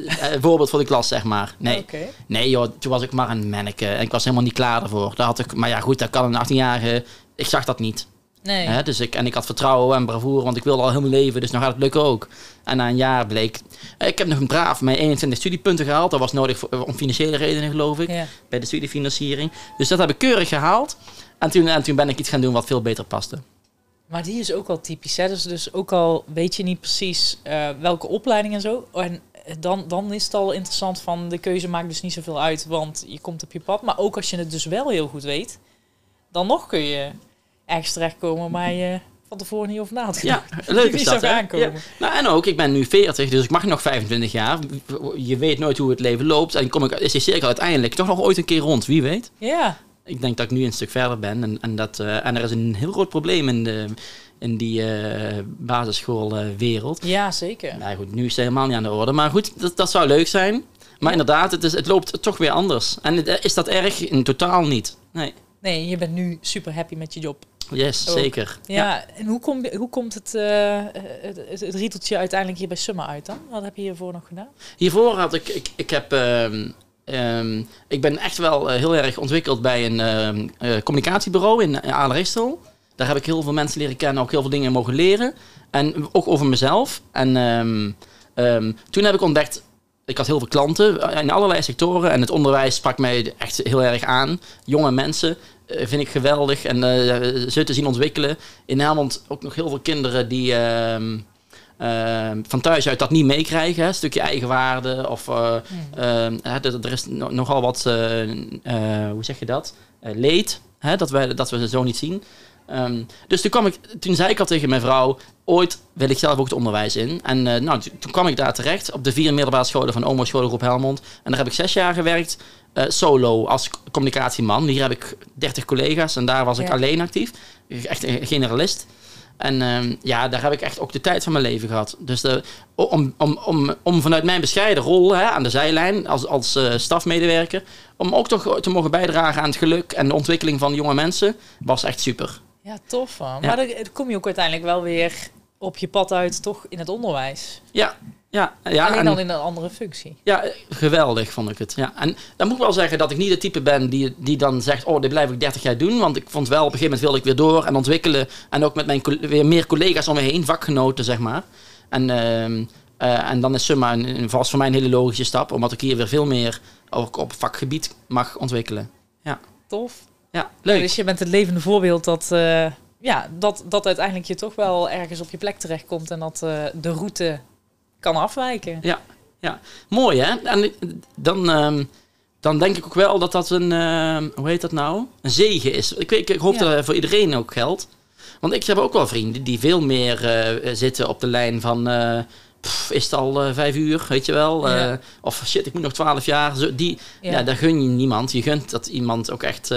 eh, voorbeeld voor de klas, zeg maar. Nee, nee joh, toen was ik maar een manneke en ik was helemaal niet klaar daarvoor. Daar had ik, maar ja, goed, dat kan een 18-jarige. Ik zag dat niet. Nee. Hè? Dus ik, en ik had vertrouwen en bravoure, want ik wilde al heel mijn leven, dus nou gaat het lukken ook. En na een jaar bleek. eh, Ik heb nog een braaf mijn 21 studiepunten gehaald. Dat was nodig voor, om financiële redenen, geloof ik, Ja. bij de studiefinanciering. Dus dat heb ik keurig gehaald. En toen, en toen ben ik iets gaan doen wat veel beter paste. Maar die is ook al typisch. Hè? Dus, dus ook al weet je niet precies eh, welke opleiding en zo. En dan, dan is het al interessant van de keuze maakt dus niet zoveel uit. Want je komt op je pad. Maar ook als je het dus wel heel goed weet. Dan nog kun je ergens terechtkomen waar je van tevoren niet over na had Ja, leuk (laughs) is dat, aankomen. Ja. Nou, en ook, ik ben nu 40, dus ik mag nog 25 jaar. Je weet nooit hoe het leven loopt. En kom ik, is die cirkel uiteindelijk toch nog ooit een keer rond, wie weet. Ja. Ik denk dat ik nu een stuk verder ben. En, en, dat, eh, en er is een heel groot probleem in, de, in die eh basisschoolwereld. ja, zeker. nou goed, nu is het helemaal niet aan de orde. Maar goed, dat, dat zou leuk zijn. Maar inderdaad, het, is, het loopt toch weer anders. En het- is dat erg? In totaal niet. Nee. Nee, je bent nu super happy met je job. Yes, Ook. zeker. Ja, en hoe, kom, hoe komt het, eh, het, het, het rieteltje uiteindelijk hier bij Summa uit dan? Wat heb je hiervoor nog gedaan? Hiervoor had ik, ik, ik heb, ehm, ehm, ik ben echt wel eh, heel erg ontwikkeld bij een ehm, eh, communicatiebureau in uh, Aleristel. Daar heb ik heel veel mensen leren kennen, ook heel veel dingen mogen leren. En ook over mezelf. En ehm, toen heb ik ontdekt, ik had heel veel klanten in allerlei sectoren. En het onderwijs sprak mij echt heel erg aan. Jonge mensen eh, vind ik geweldig. En eh, ze te zien ontwikkelen. In Helmond ook nog heel veel kinderen die... ehm, ehm, van thuis uit dat niet meekrijgen. Een stukje eigenwaarde of eh, ehm, hè, er er is no- nogal wat, eh, eh, hoe zeg je dat? Leed, hè, dat, wij, dat we ze zo niet zien. Ehm, dus toen, kwam ik, toen zei ik al tegen mijn vrouw, ooit wil ik zelf ook het onderwijs in. En nou, toen, kwam ik daar terecht op de vier middelbare scholen van Omo Scholengroep Helmond. En daar heb ik zes jaar gewerkt, solo als communicatieman. Hier heb ik 30 collega's en daar was ik alleen actief. Echt een generalist. En ehm, ja, daar heb ik echt ook de tijd van mijn leven gehad. Dus de, om, om, om, om vanuit mijn bescheiden rol hè, aan de zijlijn als, als eh, stafmedewerker, om ook toch te mogen bijdragen aan het geluk en de ontwikkeling van jonge mensen, was echt super. Ja, tof man. Ja. Maar dan, dan kom je ook uiteindelijk wel weer op je pad uit, toch in het onderwijs. Ja, ja, ja. Alleen en- dan in een andere functie. Ja, geweldig vond ik het. Ja. En dan moet ik wel zeggen dat ik niet het type ben die, die dan zegt: Oh, dit blijf ik 30 jaar doen. Want ik vond wel op een gegeven moment wilde ik weer door en ontwikkelen. En ook met mijn weer meer collega's om me heen, vakgenoten zeg maar. En, ehm, eh, en dan is Summa een, een, was voor mij een hele logische stap, omdat ik hier weer veel meer ook op vakgebied mag ontwikkelen. Tof. Ja, leuk. Dus je bent het levende voorbeeld dat, eh, ja, dat, dat uiteindelijk je toch wel ergens op je plek terechtkomt en dat eh, de route kan afwijken. Mooi hè? En dan, ehm, dan denk ik ook wel dat dat een, ehm, hoe heet dat nou? Een zegen is. Ik, weet, ik hoop Ja. dat dat voor iedereen ook geldt. Want ik heb ook wel vrienden die veel meer eh, zitten op de lijn van... eh, pff, is het al eh, vijf uur, weet je wel? Ja. Of shit, ik moet nog twaalf jaar. Zo, die, ja. Ja. daar gun je niemand. Je gunt dat iemand ook echt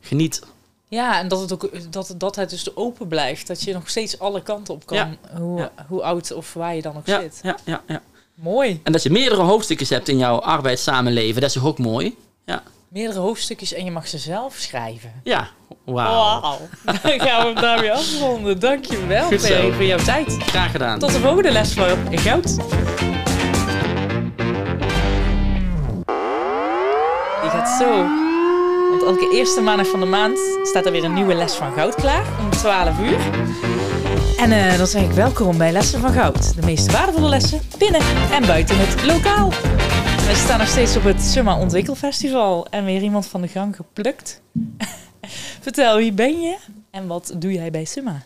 geniet. Ja, en dat het ook dat, dat het dus open blijft. Dat je nog steeds alle kanten op kan. Ja. Hoe, Ja. hoe oud of waar je dan ook Ja, zit. ja, ja, ja. Mooi. En dat je meerdere hoofdstukken hebt in jouw arbeidssamenleven, dat is toch ook mooi? Ja, Meerdere hoofdstukjes en je mag ze zelf schrijven. ja. wauw. Wauw. (laughs) Dan gaan we hem daarmee afronden. Dankjewel Goed zo. Perry, voor jouw tijd. Graag gedaan. Tot de volgende les van Goud. Die gaat zo. Elke eerste maandag van de maand staat er weer een nieuwe les van Goud klaar. Om 12 uur. En eh, dan zeg ik welkom bij Lessen van Goud. De meest waardevolle lessen binnen en buiten het lokaal. We staan nog steeds op het Summa Ontwikkelfestival. En weer iemand van de gang geplukt. (laughs) Vertel, wie ben je? En wat doe jij bij Summa?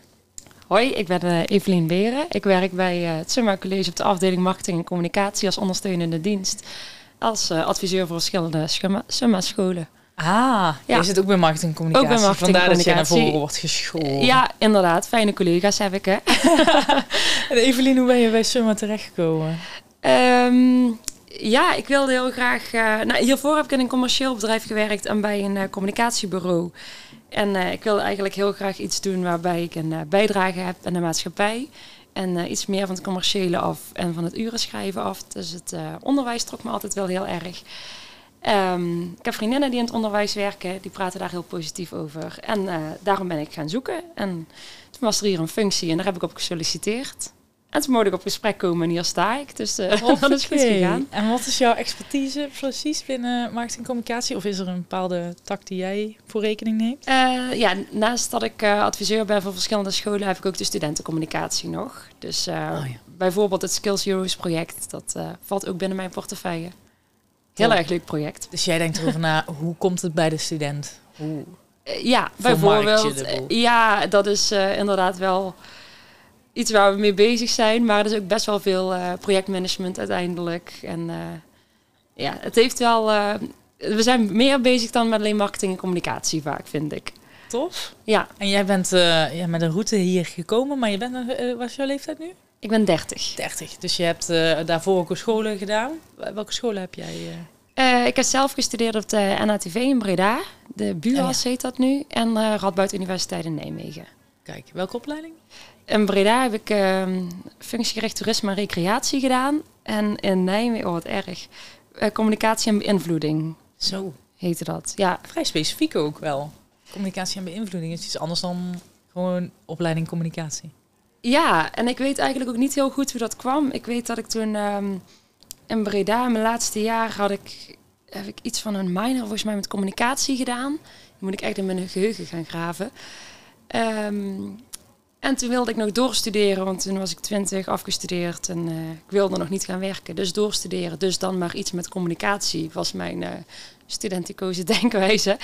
Hoi, ik ben eh, Evelien Beren. Ik werk bij eh, het Summa College op de afdeling Marketing en Communicatie als ondersteunende dienst. Als adviseur voor verschillende Summa- Summa-scholen. Ah, Ja. jij zit ook bij marketing en communicatie. Ook bij Vandaar dat je naar voren wordt geschoold. Ja, inderdaad. Fijne collega's heb ik, hè. (laughs) En Evelien, hoe ben je bij Summa terechtgekomen? Ehm, ja, ik wilde heel graag... eh, nou, hiervoor heb ik in een commercieel bedrijf gewerkt en bij een eh, communicatiebureau. En eh, ik wilde eigenlijk heel graag iets doen waarbij ik een bijdrage heb aan de maatschappij. En iets meer van het commerciële af en van het urenschrijven af. Dus het onderwijs trok me altijd wel heel erg. Ehm, ik heb vriendinnen die in het onderwijs werken, die praten daar heel positief over. En eh, daarom ben ik gaan zoeken. En toen was er hier een functie en daar heb ik op gesolliciteerd. En toen mocht ik op gesprek komen en hier sta ik. Dus eh (laughs) dat is goed Oké. gegaan. En wat is jouw expertise precies binnen marketing en communicatie? Of is er een bepaalde tak die jij voor rekening neemt? Eh, ja, naast dat ik eh, adviseur ben voor verschillende scholen, heb ik ook de studentencommunicatie nog. Dus eh, Oh ja. bijvoorbeeld het Skills Heroes project, dat eh, valt ook binnen mijn portefeuille. Heel erg leuk project. Dus jij denkt erover na, hoe komt het bij de student? Hoe? Eh, ja, bijvoorbeeld. eh, ja, dat is eh, inderdaad wel iets waar we mee bezig zijn. Maar er is ook best wel veel projectmanagement uiteindelijk. En ja, het heeft wel... we zijn meer bezig dan met alleen marketing en communicatie vaak, vind ik. Tof. Ja, En jij bent ja, met een route hier gekomen, maar je bent, wat is jouw leeftijd nu? Ik ben 30. 30. Dus je hebt eh, daarvoor ook scholen gedaan. Welke scholen heb jij? eh? Eh, ik heb zelf gestudeerd op de NATV in Breda. De BUAS heet dat nu. En eh Radboud Universiteit in Nijmegen. Kijk, welke opleiding? In Breda heb ik ehm, functiegericht toerisme en recreatie gedaan. En in Nijmegen, oh wat erg, communicatie en beïnvloeding Zo. heette dat. Ja, Vrij specifiek ook wel. Communicatie en beïnvloeding is iets anders dan gewoon opleiding communicatie. Ja, en ik weet eigenlijk ook niet heel goed hoe dat kwam. Ik weet dat ik toen ehm, in Breda, mijn laatste jaar, had ik, heb ik iets van een minor volgens mij met communicatie gedaan. Die moet ik echt in mijn geheugen gaan graven. Ehm, en toen wilde ik nog doorstuderen, want toen was ik twintig afgestudeerd en eh, ik wilde nog niet gaan werken. Dus doorstuderen, dus dan maar iets met communicatie was mijn eh studenticoze (laughs) denkwijze.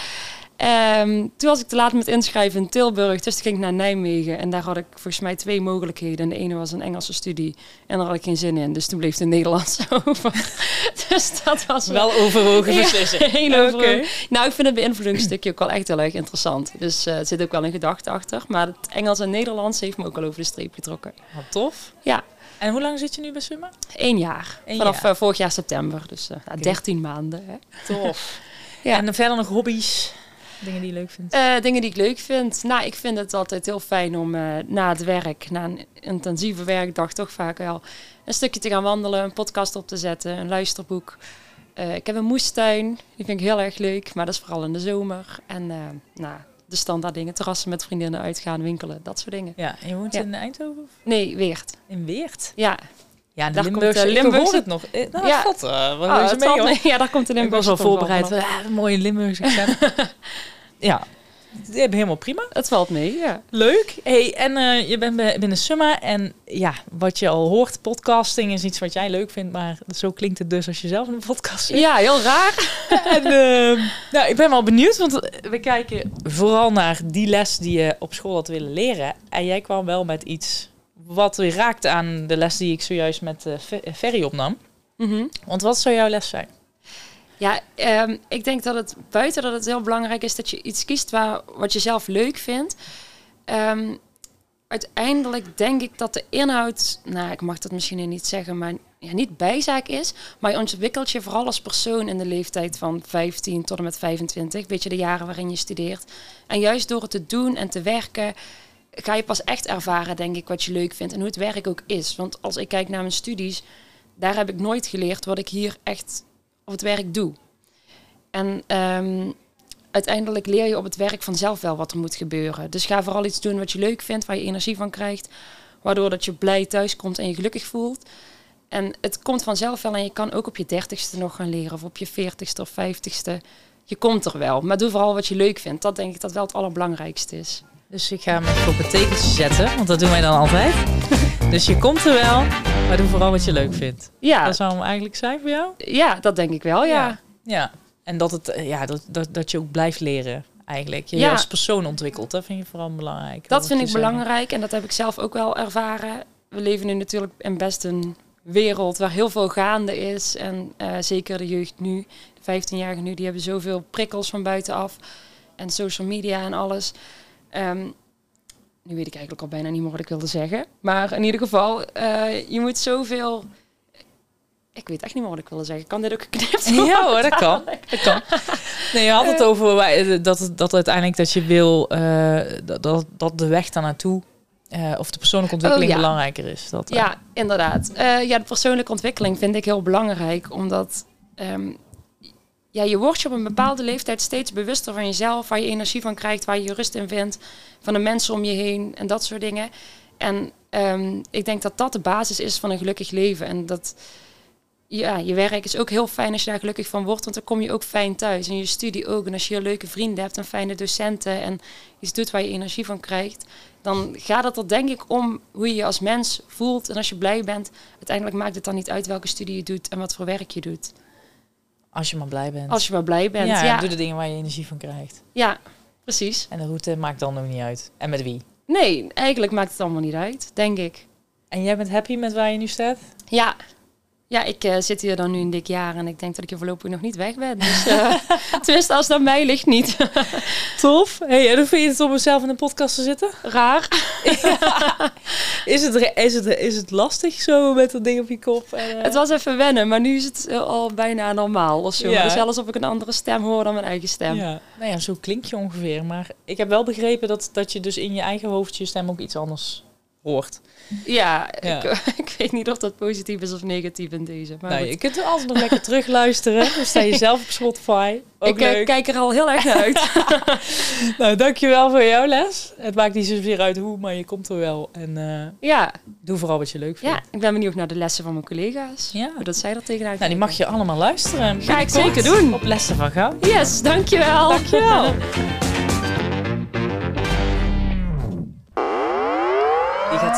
Ehm, toen was ik te laat met inschrijven in Tilburg, dus toen ging ik naar Nijmegen. En daar had ik volgens mij twee mogelijkheden. En de ene was een Engelse studie en daar had ik geen zin in. Dus toen bleef het Nederlands (laughs) over. (laughs) dus dat was Wel overwogen Ja, beslissing. heel overwogen. Nou, ik vind het beïnvloedingsstukje ook wel echt heel erg interessant. Dus er zit ook wel een gedachte achter. Maar het Engels en Nederlands heeft me ook al over de streep getrokken. Wat tof. Ja, En hoe lang zit je nu bij Summa? één jaar. Eén Vanaf jaar. eh, vorig jaar september. Dus eh nou, 13 maanden. Hè. Tof. (laughs) Ja. En dan verder nog hobby's? Dingen die je leuk vindt? Eh, dingen die ik leuk vind. Nou, ik vind het altijd heel fijn om eh, na het werk, na een intensieve werkdag, toch vaak wel een stukje te gaan wandelen, een podcast op te zetten, een luisterboek. Eh, ik heb een moestuin, die vind ik heel erg leuk, maar dat is vooral in de zomer. En eh, nou, de standaard dingen, terrassen met vriendinnen uitgaan, winkelen, dat soort dingen. Ja, en je woont Ja. in Eindhoven? Nee, Weert. In Weert? Ja, Ja, Daar Limburgse. komt Limburgse- hoor het nog. Eh, Nou, Ja. God, uh, wat Oh, mee, valt ja daar komt de Ik was Limburgse al voorbereid. Ah, een mooie Limburgse (laughs) ja. Helemaal prima. Het valt mee, ja. Leuk. Hey, en eh, je bent binnen Summa. En ja, wat je al hoort, podcasting is iets wat jij leuk vindt. Maar zo klinkt het dus als je zelf een podcast zit. Ja, heel raar. (laughs) En, eh, nou, ik ben wel benieuwd, want we kijken vooral naar die les die je op school had willen leren. En jij kwam wel met iets wat weer raakt aan de les die ik zojuist met eh, Fe- Ferry opnam. Mhm. Want wat zou jouw les zijn? Ja, ehm, ik denk dat het buiten dat het heel belangrijk is dat je iets kiest waar, wat je zelf leuk vindt. Ehm, uiteindelijk denk ik dat de inhoud, nou ik mag dat misschien niet zeggen, maar ja, niet bijzaak is. Maar je ontwikkelt je vooral als persoon in de leeftijd van 15 tot en met 25. Weet je, de jaren waarin je studeert. En juist door het te doen en te werken, ga je pas echt ervaren, denk ik, wat je leuk vindt en hoe het werk ook is. Want als ik kijk naar mijn studies, daar heb ik nooit geleerd wat ik hier echt op het werk doe. En ehm, uiteindelijk leer je op het werk vanzelf wel wat er moet gebeuren. Dus ga vooral iets doen wat je leuk vindt, waar je energie van krijgt. Waardoor dat je blij thuis komt en je gelukkig voelt. En het komt vanzelf wel en je kan ook op je dertigste nog gaan leren. Of op je veertigste of vijftigste. Je komt er wel. Maar doe vooral wat je leuk vindt. Dat denk ik dat wel het allerbelangrijkste is. Dus ik ga op een tekentje zetten, want dat doen wij dan altijd. dus je komt er wel, maar doe vooral wat je leuk vindt. Ja, Dat zou hem eigenlijk zijn voor jou? ja dat denk ik wel, ja. Ja. En dat, het, eh, ja, dat, dat, dat je ook blijft leren eigenlijk. Je Ja. als persoon ontwikkelt, dat vind je vooral belangrijk. Dat vind ik belangrijk en dat heb ik zelf ook wel ervaren. We leven nu natuurlijk in best een wereld waar heel veel gaande is. En eh, zeker de jeugd nu, de 15-jarigen nu, die hebben zoveel prikkels van buitenaf. En social media en alles. Ehm, nu weet ik eigenlijk al bijna niet meer wat ik wilde zeggen. Maar in ieder geval, eh, je moet zoveel... Ik weet echt niet meer wat ik wilde zeggen. Kan dit ook geknipt (laughs) worden? Ja hoor, dat kan. Dat kan. Nee, je had het over wij- dat, dat uiteindelijk dat je wil eh, dat, dat, de weg daar naartoe eh, of de persoonlijke ontwikkeling Oh, ja. belangrijker is. Dat, eh, Ja, inderdaad. Eh, ja, de persoonlijke ontwikkeling vind ik heel belangrijk, omdat ehm, ja, je wordt je op een bepaalde leeftijd steeds bewuster van jezelf, waar je energie van krijgt, waar je rust in vindt, van de mensen om je heen en dat soort dingen. En ehm, ik denk dat dat de basis is van een gelukkig leven. En dat ja, je werk is ook heel fijn als je daar gelukkig van wordt, want dan kom je ook fijn thuis. En je studie ook. En als je leuke vrienden hebt en fijne docenten en iets doet waar je energie van krijgt, dan gaat het er denk ik om hoe je je als mens voelt. En als je blij bent, uiteindelijk maakt het dan niet uit welke studie je doet en wat voor werk je doet. Als je maar blij bent. Als je maar blij bent. ja, Ja, doe de dingen waar je energie van krijgt. ja precies. En de route maakt dan ook niet uit. En met wie. Nee, eigenlijk maakt het allemaal niet uit, denk ik. En jij bent happy met waar je nu staat? Ja, ja ik eh, zit hier dan nu een dik jaar en ik denk dat ik hier voorlopig nog niet weg ben. Dus, eh, (laughs) tenminste, als het aan mij ligt, niet. (laughs) Tof. Hey, en hoe vind je het om zelf in een podcast te zitten? Raar. (laughs) Is het, is het, is het lastig zo met dat ding op je kop? En, eh, Het was even wennen, maar nu is het al bijna normaal. Of zo. Ja. Dus Zelfs of ik een andere stem hoor dan mijn eigen stem. Ja. Nou ja, zo klink je ongeveer. Maar ik heb wel begrepen dat, dat je dus in je eigen hoofd je stem ook iets anders hoort. Ja, Ja. Ik, (laughs) ik weet niet of dat positief is of negatief in deze. Maar nou, je kunt er altijd nog lekker terugluisteren. (laughs) Sta je zelf op Spotify. Ook ik eh, leuk. kijk er al heel erg naar uit. (laughs) Nou, dankjewel voor jouw les. Het maakt niet zozeer uit hoe, maar je komt er wel. En eh, ja, doe vooral wat je leuk vindt. ja, ik ben benieuwd naar de lessen van mijn collega's. Ja. Hoe dat zij er tegenaan Nou, die mag je allemaal luisteren. Ga ik zeker doen. Op Lessen van Goud. Yes, dankjewel. Dankjewel.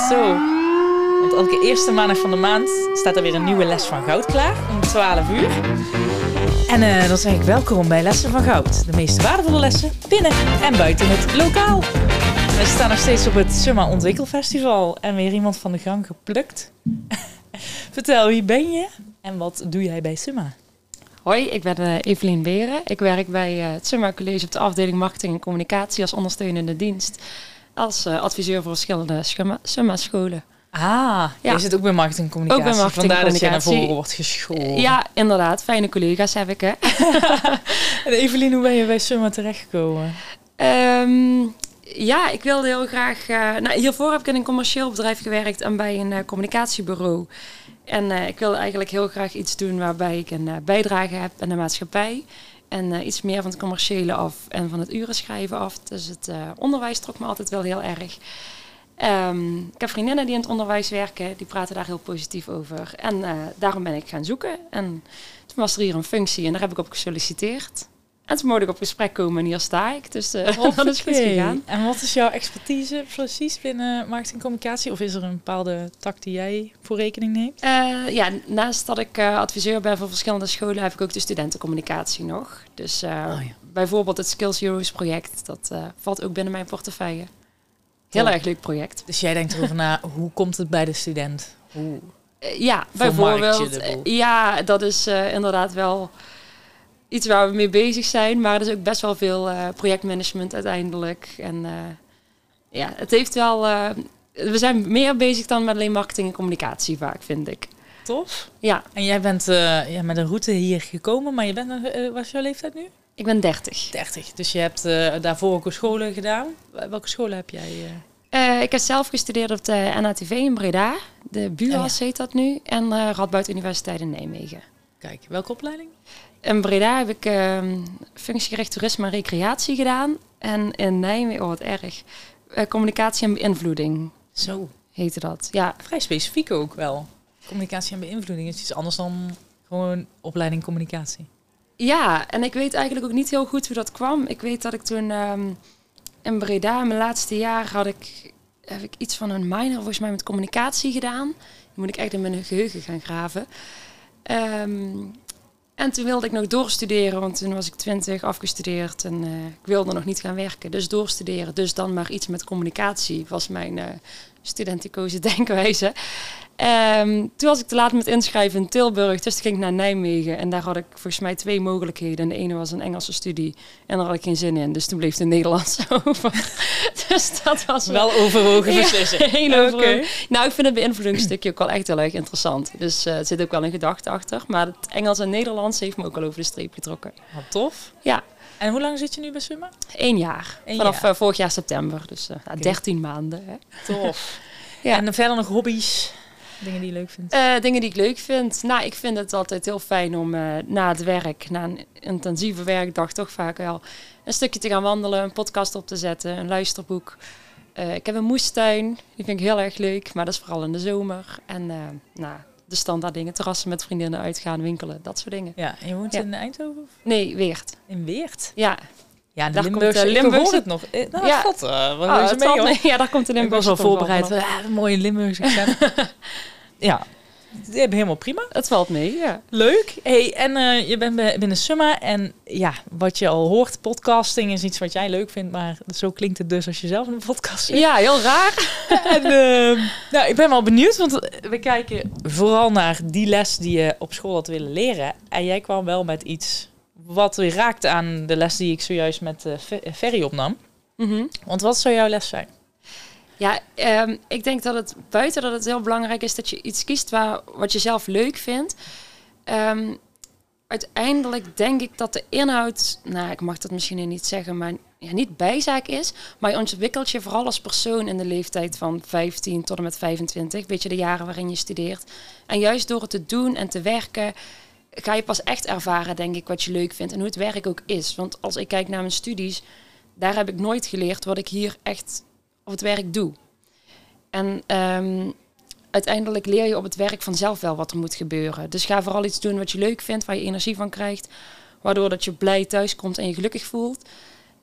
Zo. Want elke eerste maandag van de maand staat er weer een nieuwe les van goud klaar. Om 12 uur. En eh, dan zeg ik welkom bij Lessen van Goud. De meest waardevolle lessen binnen en buiten het lokaal. We staan nog steeds op het Summa Ontwikkelfestival. En weer iemand van de gang geplukt. (laughs) Vertel, wie ben je? En wat doe jij bij Summa? Hoi, ik ben eh, Evelien Beren. Ik werk bij eh, het Summa College op de afdeling Marketing en Communicatie als ondersteunende dienst. Als eh, adviseur voor verschillende Summa- Summa-scholen. Ah, Ja. jij zit ook bij marketing en communicatie. Ook bij marketing en Vandaar dat je naar voren wordt geschoold. Ja, inderdaad. Fijne collega's heb ik, hè. (laughs) En Evelien, hoe ben je bij Summa terechtgekomen? Ehm, ja, ik wilde heel graag. eh, nou, hiervoor heb ik in een commercieel bedrijf gewerkt en bij een eh, communicatiebureau. En eh, ik wilde eigenlijk heel graag iets doen waarbij ik een eh, bijdrage heb aan de maatschappij. En eh, iets meer van het commerciële af en van het urenschrijven af. Dus het eh, onderwijs trok me altijd wel heel erg. Ehm, ik heb vriendinnen die in het onderwijs werken, die praten daar heel positief over. En eh, daarom ben ik gaan zoeken. En toen was er hier een functie en daar heb ik op gesolliciteerd. En toen mocht ik op gesprek komen en hier sta ik. Dus (laughs) uh, dat is goed gegaan. En wat is jouw expertise precies binnen marketing en communicatie? Of is er een bepaalde tak die jij voor rekening neemt? Uh, ja, naast dat ik uh, adviseur ben voor verschillende scholen, heb ik ook de studentencommunicatie nog. Dus oh, ja. bijvoorbeeld het Skills Heroes project, dat valt ook binnen mijn portefeuille. Heel erg leuk project. Dus jij denkt erover na, (laughs) hoe komt het bij de student? Hoe ja, bijvoorbeeld. Ja, dat is inderdaad wel iets waar we mee bezig zijn. Maar er is ook best wel veel uh, projectmanagement uiteindelijk. En uh, ja, het heeft wel. Uh, we zijn meer bezig dan met alleen marketing en communicatie vaak, vind ik. Tof. Ja. En jij bent ja, met een route hier gekomen, maar je bent, wat is jouw leeftijd nu? Ik ben 30. 30. Dus je hebt daarvoor ook scholen gedaan. Welke scholen heb jij? ik heb zelf gestudeerd op de NATV in Breda. De BUAS oh, heet dat nu. En Radboud Universiteit in Nijmegen. Kijk, welke opleiding? In Breda heb ik uh, functiegerecht toerisme en recreatie gedaan. En in Nijmegen, oh wat erg, uh, communicatie en beïnvloeding. Zo. Heette dat, ja. Vrij specifiek ook wel. Communicatie en beïnvloeding is iets anders dan gewoon opleiding communicatie. Ja, en ik weet eigenlijk ook niet heel goed hoe dat kwam. Ik weet dat ik toen um, in Breda, mijn laatste jaar, had ik, heb ik iets van een minor volgens mij met communicatie gedaan. Dan moet ik echt in mijn geheugen gaan graven. Um, en toen wilde ik nog doorstuderen, want toen was ik twintig afgestudeerd en uh, ik wilde nog niet gaan werken. Dus doorstuderen, dus dan maar iets met communicatie was mijn uh, studenticoze (laughs) denkwijze. Um, toen was ik te laat met inschrijven in Tilburg, dus toen ging ik naar Nijmegen. En daar had ik volgens mij twee mogelijkheden. En de ene was een Engelse studie en daar had ik geen zin in. Dus toen bleef het Nederlands (laughs) over. dus dat was wel, wel overwogen beslissing. (laughs) heel okay. Nou, ik vind het beïnvloedingsstukje ook wel echt heel erg interessant. Dus uh, er zit ook wel een gedachte achter. Maar het Engels en Nederlands heeft me ook al over de streep getrokken. Wat tof. Ja. En hoe lang zit je nu bij Summa? Eén jaar. Eén Vanaf jaar. Uh, vorig jaar september. Dus uh, okay. 13 maanden. Hè. Tof. (laughs) ja. En verder nog hobby's? Dingen die je leuk vindt? Uh, dingen die ik leuk vind. Nou, ik vind het altijd heel fijn om uh, na het werk, na een intensieve werkdag, toch vaak wel een stukje te gaan wandelen, een podcast op te zetten, een luisterboek. Uh, ik heb een moestuin, die vind ik heel erg leuk, maar dat is vooral in de zomer. En nou, de standaard dingen, terrassen met vriendinnen uitgaan, winkelen, dat soort dingen. Ja, en je woont ja. in Eindhoven? Of? Nee, Weert. In Weert? Ja. Ja, de Limburgse, komt, uh, Limburgse... het nog. Nou, ja. God, uh, oh, mee, hoor. (laughs) Ja, daar komt de Limburgse Ik was al voorbereid. Ja, mooie Limburgse (laughs) ja, die hebben helemaal prima. Het valt mee, ja. Leuk. Hey, en uh, je bent binnen Summa. En ja, wat je al hoort, podcasting is iets wat jij leuk vindt. Maar zo klinkt het dus als je zelf een podcast zit. Ja, heel raar. (laughs) en, uh, nou, ik ben wel benieuwd, want we kijken vooral naar die les die je op school had willen leren. En jij kwam wel met iets wat weer raakt aan de les die ik zojuist met uh, Ferry opnam. Mm -hmm. Want wat zou jouw les zijn? Ja, um, ik denk dat het buiten dat het heel belangrijk is dat je iets kiest waar, wat je zelf leuk vindt. Um, uiteindelijk denk ik dat de inhoud, nou ik mag dat misschien niet zeggen, maar ja, niet bijzaak is. Maar je ontwikkelt je vooral als persoon in de leeftijd van 15 tot en met 25. Weet je, de jaren waarin je studeert. En juist door het te doen en te werken, ga je pas echt ervaren, denk ik, wat je leuk vindt en hoe het werk ook is. Want als ik kijk naar mijn studies, daar heb ik nooit geleerd wat ik hier echt op het werk doe. En um, uiteindelijk leer je op het werk vanzelf wel wat er moet gebeuren. Dus ga vooral iets doen wat je leuk vindt, waar je energie van krijgt. Waardoor dat je blij thuis komt en je gelukkig voelt.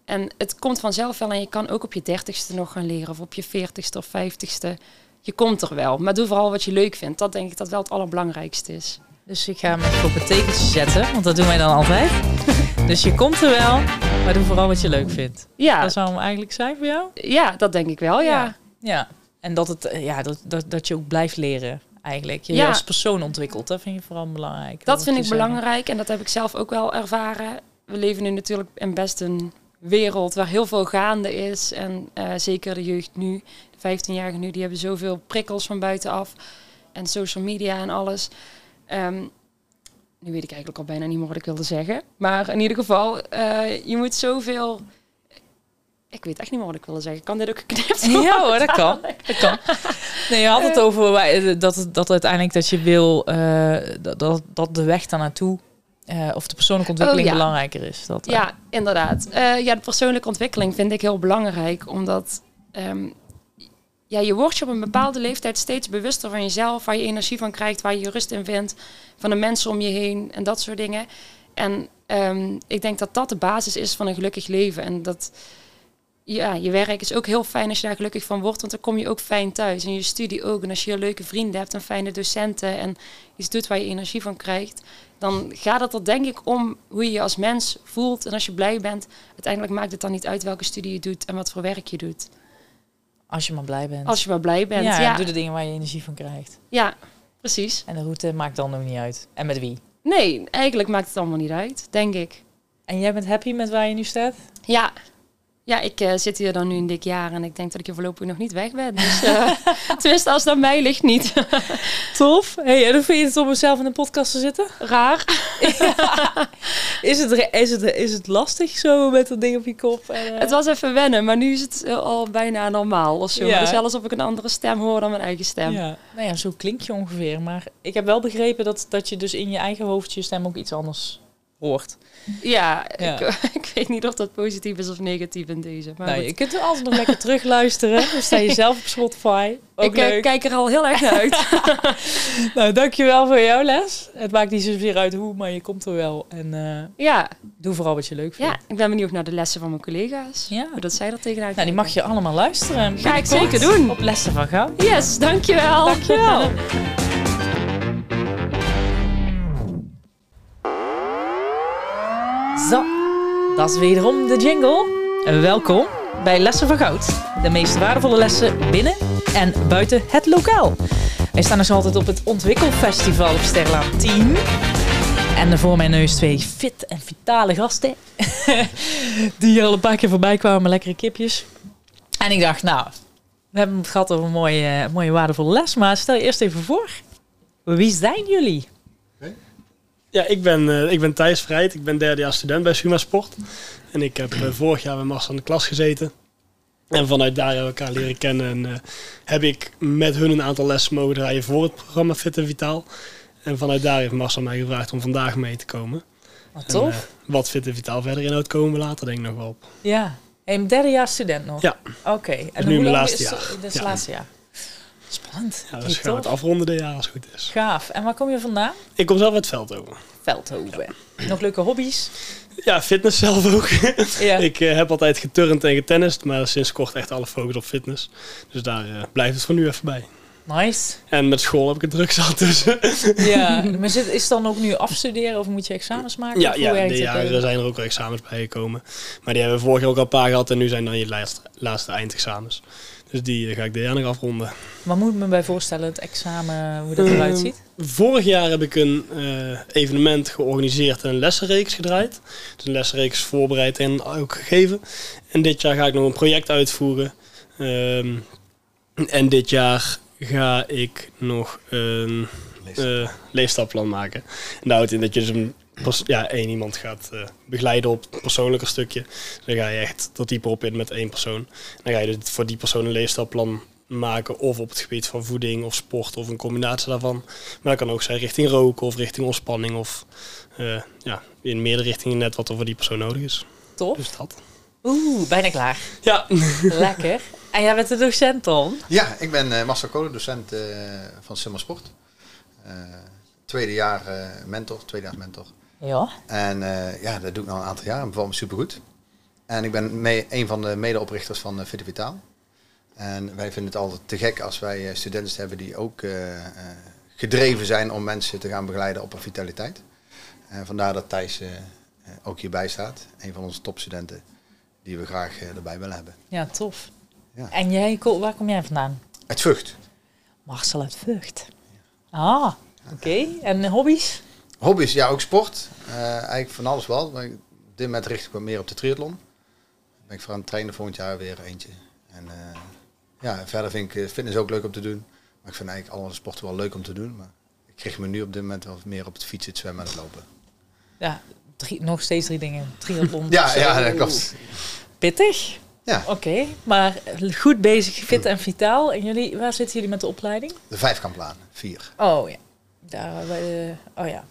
En het komt vanzelf wel en je kan ook op je dertigste nog gaan leren. Of op je veertigste of vijftigste. Je komt er wel. Maar doe vooral wat je leuk vindt. Dat denk ik dat wel het allerbelangrijkste is. Dus ik ga hem op een tegeltje zetten, want dat doen wij dan altijd. (laughs) dus je komt er wel, maar doe vooral wat je leuk vindt. Ja. Dat zou hem eigenlijk zijn voor jou? Ja, dat denk ik wel, ja. Ja, ja. en dat, het, ja, dat, dat, dat je ook blijft leren eigenlijk. Je, ja. als persoon ontwikkelt, dat vind je vooral belangrijk. Dat, vind ik belangrijk en dat heb ik zelf ook wel ervaren. We leven nu natuurlijk in best een wereld waar heel veel gaande is. En uh, zeker de jeugd nu, de 15-jarigen nu, die hebben zoveel prikkels van buitenaf. En social media en alles. Um, nu weet ik eigenlijk al bijna niet meer wat ik wilde zeggen. Maar in ieder geval, uh, je moet zoveel... Ik weet echt niet meer wat ik wilde zeggen. Kan dit ook geknipt worden? Ja hoor, dat kan. (laughs) dat kan. Nee, je had het over dat, dat uiteindelijk dat je wil... Uh, dat, dat de weg daar naartoe... Uh, of de persoonlijke ontwikkeling oh, ja. belangrijker is. Dat, ja, inderdaad. ja, de persoonlijke ontwikkeling vind ik heel belangrijk. Omdat um, ja, je wordt je op een bepaalde leeftijd steeds bewuster van jezelf, waar je energie van krijgt, waar je rust in vindt, van de mensen om je heen en dat soort dingen. En ehm, ik denk dat dat de basis is van een gelukkig leven. En dat ja, je werk is ook heel fijn als je daar gelukkig van wordt, want dan kom je ook fijn thuis. En je studie ook. En als je leuke vrienden hebt en fijne docenten en iets doet waar je energie van krijgt, dan gaat het er denk ik om hoe je je als mens voelt. En als je blij bent, uiteindelijk maakt het dan niet uit welke studie je doet en wat voor werk je doet. Als je maar blij bent. Als je maar blij bent, ja, ja. doe de dingen waar je energie van krijgt. Ja, precies. En de route maakt dan ook niet uit. En met wie? Nee, eigenlijk maakt het allemaal niet uit, denk ik. En jij bent happy met waar je nu staat? Ja, ja, ik eh, zit hier dan nu een dik jaar en ik denk dat ik hier voorlopig nog niet weg ben. Dus eh, (laughs) tenminste, als aan mij ligt, niet. (laughs) Tof. Hey, en hoe vind je het om zelf in een podcast te zitten? Raar. (laughs) Is het, is het, is het lastig zo met dat ding op je kop? En, eh, Het was even wennen, maar nu is het al bijna normaal of zo. Ja. Maar het is wel alsof ik een andere stem hoor dan mijn eigen stem. Ja. Nou ja, zo klink je ongeveer. Maar ik heb wel begrepen dat, dat je dus in je eigen hoofd je stem ook iets anders hoort. Ja, Ja. Ik, (laughs) ik weet niet of dat positief is of negatief in deze. Maar je kunt er altijd nog lekker (laughs) terugluisteren. Dan sta je zelf op Spotify. Ook ik leuk. kijk er al heel erg naar uit. (laughs) Nou, dankjewel voor jouw les. Het maakt niet zozeer uit hoe, maar je komt er wel. En eh, ja, doe vooral wat je leuk vindt. ja, ik ben benieuwd naar de lessen van mijn collega's. Ja. Hoe dat zij er tegenaan Nou, die mag je allemaal luisteren. Ga ik zeker doen. Op lessen van Goud. Yes, dankjewel. Dankjewel. Dat is wederom de jingle. En welkom bij Lessen van Goud. De meest waardevolle lessen binnen en buiten het lokaal. Wij staan dus altijd op het Ontwikkelfestival op Sterlaan 10. En voor mijn neus twee fit en vitale gasten. (laughs) Die hier al een paar keer voorbij kwamen, lekkere kipjes. En ik dacht, nou, we hebben het gehad over een mooie, mooie waardevolle les. Maar stel je eerst even voor. Wie zijn jullie? Ja, ik ben, eh, ik ben Thijs Vrijt. Ik ben derde jaar student bij Suma Sport. En ik heb eh, vorig jaar bij Mars aan de klas gezeten. En vanuit daar hebben we elkaar leren kennen. En eh, heb ik met hun een aantal lessen mogen draaien voor het programma Fit en Vitaal. En vanuit daar heeft Marcel mij gevraagd om vandaag mee te komen. Wat En, tof. wat Fit en Vitaal verder inhoudt, komen we later denk ik nog wel op. ja. Een derde jaar student nog? Ja. Oké. En nu hoe mijn laatste jaar. Dit is het Ja. laatste jaar. Spannend. Ja, dus gaan we het afronden dit jaar als het goed is. Gaaf. En waar kom je vandaan? Ik kom zelf uit Veldhoven. Veldhoven. Nog leuke hobby's? Ja, fitness zelf ook. (laughs) Ja. ik eh, heb altijd geturnd en getennist, maar sinds kort echt alle focus op fitness. Dus daar eh, blijft het voor nu even bij. Nice. En met school heb ik het druk zat tussen. (laughs) Ja. maar zit, is het dan ook nu afstuderen of moet je examens maken? Ja, ja de jaren zijn er ook wel examens bij gekomen. Maar die hebben we vorig jaar ook al een paar gehad en nu zijn dan je laatste, laatste eindexamens. Dus die eh, ga ik dit jaar nog afronden. Maar moet ik me bij voorstellen, het examen, hoe dat eruit Ehm, ziet? Vorig jaar heb ik een eh, evenement georganiseerd en een lessenreeks gedraaid. Dus een lessenreeks voorbereid en ook gegeven. En dit jaar ga ik nog een project uitvoeren. Ehm, en dit jaar ga ik nog een eh leefstijlplan maken. En dat houdt in dat je dus een, ja, één iemand gaat eh, begeleiden op het persoonlijke stukje. Dan ga je echt tot dieper op in met één persoon. Dan ga je dus voor die persoon een leefstijlplan maken. Of op het gebied van voeding of sport of een combinatie daarvan. Maar dat kan ook zijn richting roken of richting ontspanning. Of eh, ja, in meerdere richtingen net wat er voor die persoon nodig is. Tof. Dus dat. Oeh, bijna klaar. Ja, (laughs) Lekker. En jij bent de docent dan? Ja, ik ben eh Marcel Kolen, docent eh, van Simmer Sport. Eh, tweede jaar eh, mentor, tweedejaars mentor. Ja. En eh, ja, dat doe ik al een aantal jaar en bevalt me supergoed. En ik ben mee, een van de medeoprichters van uh, Fit Vitaal. En wij vinden het altijd te gek als wij eh, studenten hebben die ook eh, eh, gedreven zijn om mensen te gaan begeleiden op een vitaliteit. En vandaar dat Thijs eh, eh, ook hierbij staat. Een van onze topstudenten die we graag eh, erbij willen hebben. Ja, tof. Ja. En jij, waar kom jij vandaan? Het Vught. Marcel uit Vught. Ah, oké. En hobby's? Hobby's, ja, ook sport. Eh, eigenlijk van alles wel. Maar op dit moment richt ik wat meer op de triathlon. Ben ik voor aan het trainen volgend jaar weer eentje. En eh, ja, verder vind ik eh, fitness ook leuk om te doen. Maar ik vind eigenlijk alle sporten wel leuk om te doen. Maar ik richt me nu op dit moment wel meer op het fietsen, het zwemmen en het lopen. Ja, drie, nog steeds drie dingen. Triathlon. (laughs) Ja, ja, dat klopt. Pittig. Ja, Oké, maar goed bezig, fit en vitaal. En jullie, waar zitten jullie met de opleiding? de vijfkamplaan, vier. Oh ja, daar, oh ja.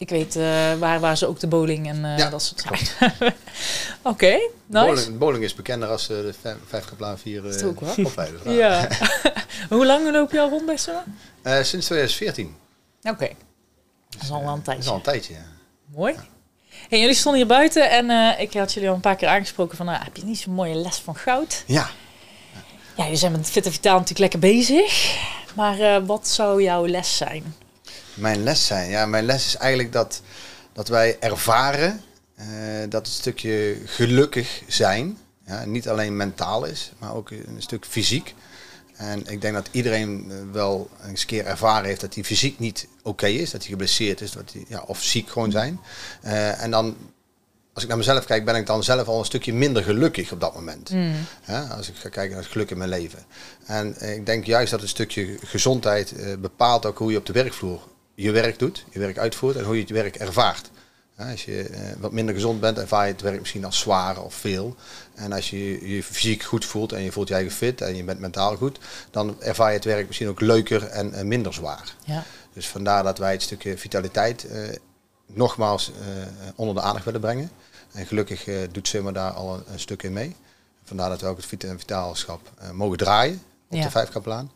Ja, ik weet eh, waar, waar ze ook de bowling en Ja, dat soort zaken. (laughs) Oké, nice. Bowling, bowling is bekender als eh, de vijf- vijfkamplaan vier het ook uh, wel? opleiders. (laughs) Ja. (laughs) Hoe lang loop je al rond bij zo? Sinds 2014. Oké, dat is al een Dat is tijdje. al een tijdje, ja. Mooi. Hey, jullie stonden hier buiten en ik had jullie al een paar keer aangesproken van, nou, heb je niet zo'n mooie les van goud? Ja, Ja, jullie zijn met Fit en Vitaal natuurlijk lekker bezig. Maar wat zou jouw les zijn? Mijn les zijn. Ja, mijn les is eigenlijk dat, dat wij ervaren eh, dat het stukje gelukkig zijn, ja, niet alleen mentaal is, maar ook een stuk fysiek. En ik denk dat iedereen eh, wel eens een keer ervaren heeft dat hij fysiek niet oké is, dat hij geblesseerd is, dat hij, ja, of ziek gewoon zijn. Eh, en dan, als ik naar mezelf kijk, ben ik dan zelf al een stukje minder gelukkig op dat moment. Hè, als ik ga kijken naar het geluk in mijn leven. En ik denk juist dat het stukje gezondheid bepaalt ook hoe je op de werkvloer je werk doet, je werk uitvoert en hoe je het werk ervaart. Als je eh, wat minder gezond bent, ervaar je het werk misschien als zwaar of veel. En als je je fysiek goed voelt en je voelt je eigen fit en je bent mentaal goed, dan ervaar je het werk misschien ook leuker en, minder zwaar. Ja. Dus vandaar dat wij het stukje vitaliteit eh, nogmaals eh, onder de aandacht willen brengen. En gelukkig eh, doet Summer daar al een, een stuk in mee. Vandaar dat we ook het vita- en vitaalschap eh, mogen draaien op Ja. de vijfkaplaan.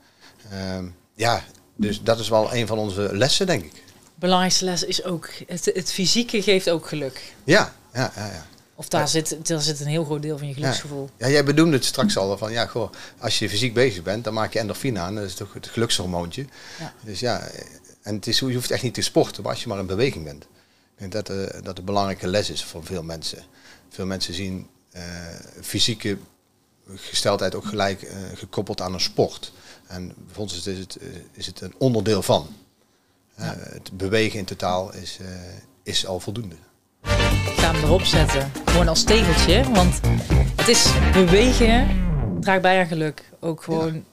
Ehm ja, dus dat is wel een van onze lessen, denk ik. Belangrijkste les is ook, het, het fysieke geeft ook geluk. Ja, ja, ja. ja. Of daar, zit, daar zit een heel groot deel van je geluksgevoel. Ja, jij bedoelde het straks al van ja, goh, als je fysiek bezig bent, dan maak je endorfine aan. Dat is toch het gelukshormoontje. Ja. Dus ja, en het is, je hoeft echt niet te sporten, maar als je maar in beweging bent. Ik denk dat eh, dat een belangrijke les is voor veel mensen. Veel mensen zien eh, fysieke gesteldheid ook gelijk eh, gekoppeld aan een sport. En voor ons is het, eh, is het een onderdeel van. Eh, het bewegen in totaal is, eh, is al voldoende. Ik ga hem erop zetten. Gewoon als tegeltje. Want het is bewegen, draagt bij aan geluk. Ook gewoon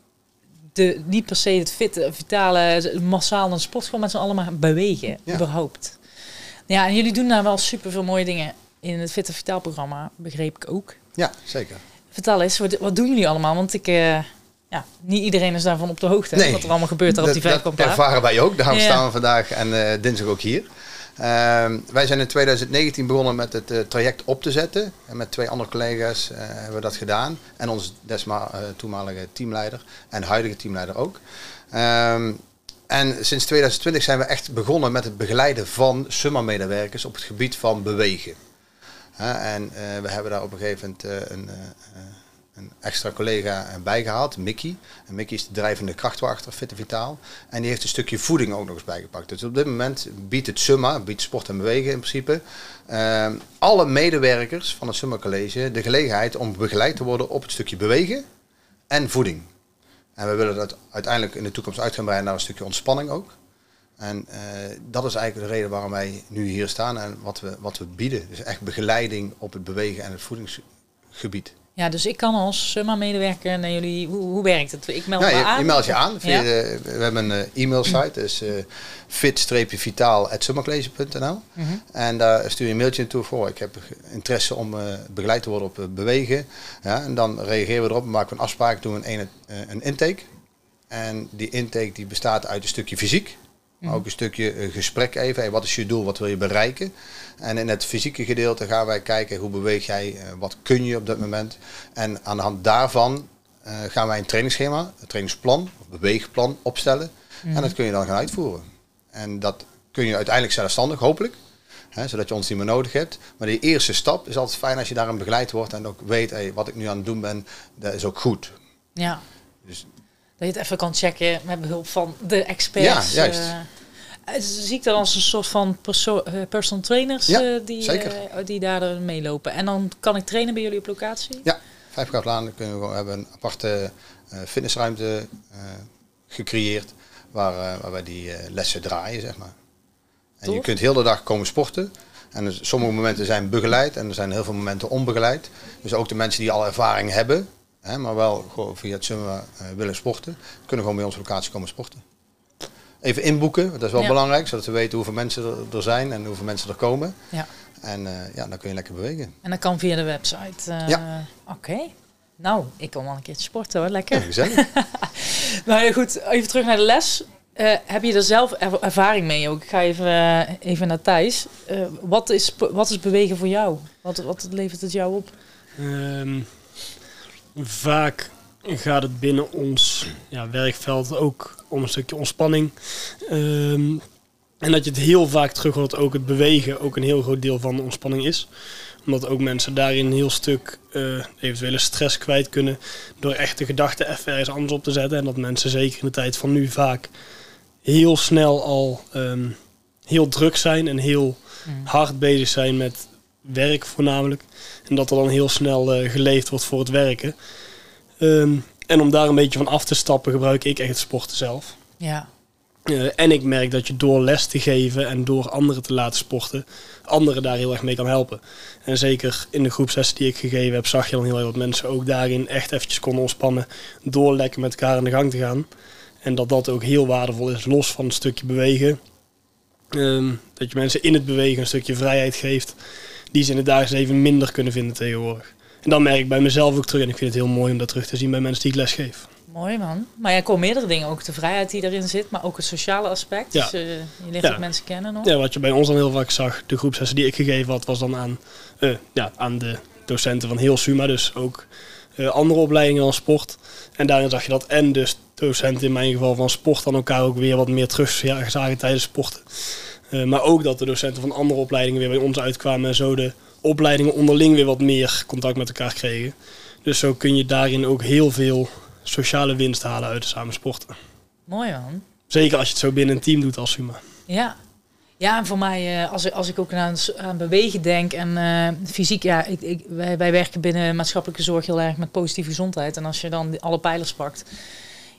de, niet per se het fitte, vitale, massaal de sport. Gewoon met z'n allen maar bewegen. Ja. Überhaupt. Ja, en jullie doen daar wel super veel mooie dingen in het Fitte Vitaal programma. Begreep ik ook. Ja, zeker. Vertel eens, wat, wat doen jullie allemaal? Want ik... ja, niet iedereen is daarvan op de hoogte. Nee. Wat er allemaal gebeurt daar op die vijf dat ervaren wij ook. Daarom Ja. staan we vandaag en eh, dinsdag ook hier. Ehm, wij zijn in 2019 begonnen met het eh, traject op te zetten. En met twee andere collega's eh, hebben we dat gedaan. En onze desma, toenmalige teamleider en huidige teamleider ook. Ehm, en sinds 2020 zijn we echt begonnen met het begeleiden van summa-medewerkers op het gebied van bewegen. En we hebben daar op een gegeven moment een, een extra collega eh, bijgehaald, Mickey. En Mickey is de drijvende kracht achter Fit en Vitaal. En die heeft een stukje voeding ook nog eens bijgepakt. Dus op dit moment biedt het Summa, biedt sport en bewegen in principe, ehm, alle medewerkers van het Summa College de gelegenheid om begeleid te worden op het stukje bewegen en voeding. En we willen dat uiteindelijk in de toekomst uit gaan naar een stukje ontspanning ook. En eh, dat is eigenlijk de reden waarom wij nu hier staan en wat we, wat we bieden. Dus echt begeleiding op het bewegen en het voedingsgebied. Ja, dus ik kan als Summa-medewerker naar jullie... Hoe, hoe werkt het? Ik meld Ja, me je, aan? je meldt je aan. Via Ja. de- we hebben een eh, e-mailsite, dus eh fit-vitaal.summercollege.nl Mhm. En daar stuur je een mailtje naartoe voor. Ik heb interesse om eh, begeleid te worden op bewegen. Ja, en dan reageren we erop, maken we een afspraak, doen we een, een intake. En die intake die bestaat uit een stukje fysiek. Maar ook een stukje eh, gesprek even. Hey, wat is je doel? Wat wil je bereiken? En in het fysieke gedeelte gaan wij kijken hoe beweeg jij? eh, wat kun je op dat moment? En aan de hand daarvan eh, gaan wij een trainingsschema, een trainingsplan, of beweegplan opstellen. En dat kun je dan gaan uitvoeren. En dat kun je uiteindelijk zelfstandig, hopelijk. Hè, zodat je ons niet meer nodig hebt. Maar die eerste stap is altijd fijn als je daarin begeleid wordt en ook weet, hey, wat ik nu aan het doen ben, dat is ook goed. Ja. Dus- je het even kan checken met behulp van de experts. Ja, juist. eh. Zie ik dat als een soort van perso eh, personal trainers Ja, eh, die, die daar meelopen. En dan kan ik trainen bij jullie op locatie? Ja, vijf kunnen we hebben een aparte fitnessruimte gecreëerd waar, waar wij die lessen draaien, zeg maar. En je kunt heel de dag komen sporten. En dus sommige momenten zijn begeleid en er zijn heel veel momenten onbegeleid. Dus ook de mensen die al ervaring hebben, hè, maar wel gewoon via het Summa eh, willen sporten, kunnen gewoon bij onze locatie komen sporten. Even inboeken, dat is wel Ja. belangrijk, zodat we weten hoeveel mensen er, er zijn en hoeveel mensen er komen. Ja. En eh, ja, dan kun je lekker bewegen. En dat kan via de website. eh, Ja. Oké. Nou, ik kom wel een keertje sporten hoor. Ja, Lekker. gezellig. (laughs) Nou ja, goed. Even terug naar de les. Eh, heb je er zelf er- ervaring mee ook? Ik ga even, even naar Thijs. Eh, wat, is, wat is bewegen voor jou? Wat, wat levert het jou op? Ehm, vaak gaat het binnen ons ja, werkveld ook om een stukje ontspanning. Ehm, En dat je het heel vaak terug hoort, ook het bewegen ook een heel groot deel van de ontspanning is. Omdat ook mensen daarin een heel stuk eh, eventuele stress kwijt kunnen door echt de gedachten even ergens anders op te zetten. En dat mensen zeker in de tijd van nu vaak heel snel al ehm, heel druk zijn en heel hard bezig zijn met werk voornamelijk. En dat er dan heel snel eh, geleefd wordt voor het werken. Ehm, en om daar een beetje van af te stappen gebruik ik echt het sporten zelf. Ja. Eh, en ik merk dat je door les te geven en door anderen te laten sporten, anderen daar heel erg mee kan helpen. En zeker in de groepslessen die ik gegeven heb, zag je dan heel erg dat mensen ook daarin echt eventjes konden ontspannen door lekker met elkaar aan de gang te gaan. En dat dat ook heel waardevol is, los van een stukje bewegen. Ehm, dat je mensen in het bewegen een stukje vrijheid geeft, die ze in het dagelijks leven minder kunnen vinden tegenwoordig. En dan merk ik bij mezelf ook terug en ik vind het heel mooi om dat terug te zien bij mensen die ik les geef. Mooi man. Maar jij komt meerdere dingen. Ook de vrijheid die erin zit, maar ook het sociale aspect. Ja. Dus eh, je leert Ja. ook mensen kennen nog. Ja, wat je bij ons dan heel vaak zag, de groepslessen die ik gegeven had, was dan aan, eh, ja, aan de docenten van heel SUMA, dus ook eh, andere opleidingen dan sport. En daarin zag je dat en de docenten in mijn geval van sport dan elkaar ook weer wat meer terug ja, zagen tijdens sporten. Eh, maar ook dat de docenten van andere opleidingen weer bij ons uitkwamen en zo de opleidingen onderling weer wat meer contact met elkaar kregen. Dus zo kun je daarin ook heel veel sociale winst halen uit het samen sporten. Mooi man. Zeker als je het zo binnen een team doet als SUMA. Ja. Ja, en voor mij, eh, als, ik- als ik ook aan, aan bewegen denk en eh, fysiek, ja, ik, ik, wij, wij werken binnen maatschappelijke zorg heel erg met positieve gezondheid. En als je dan alle pijlers pakt,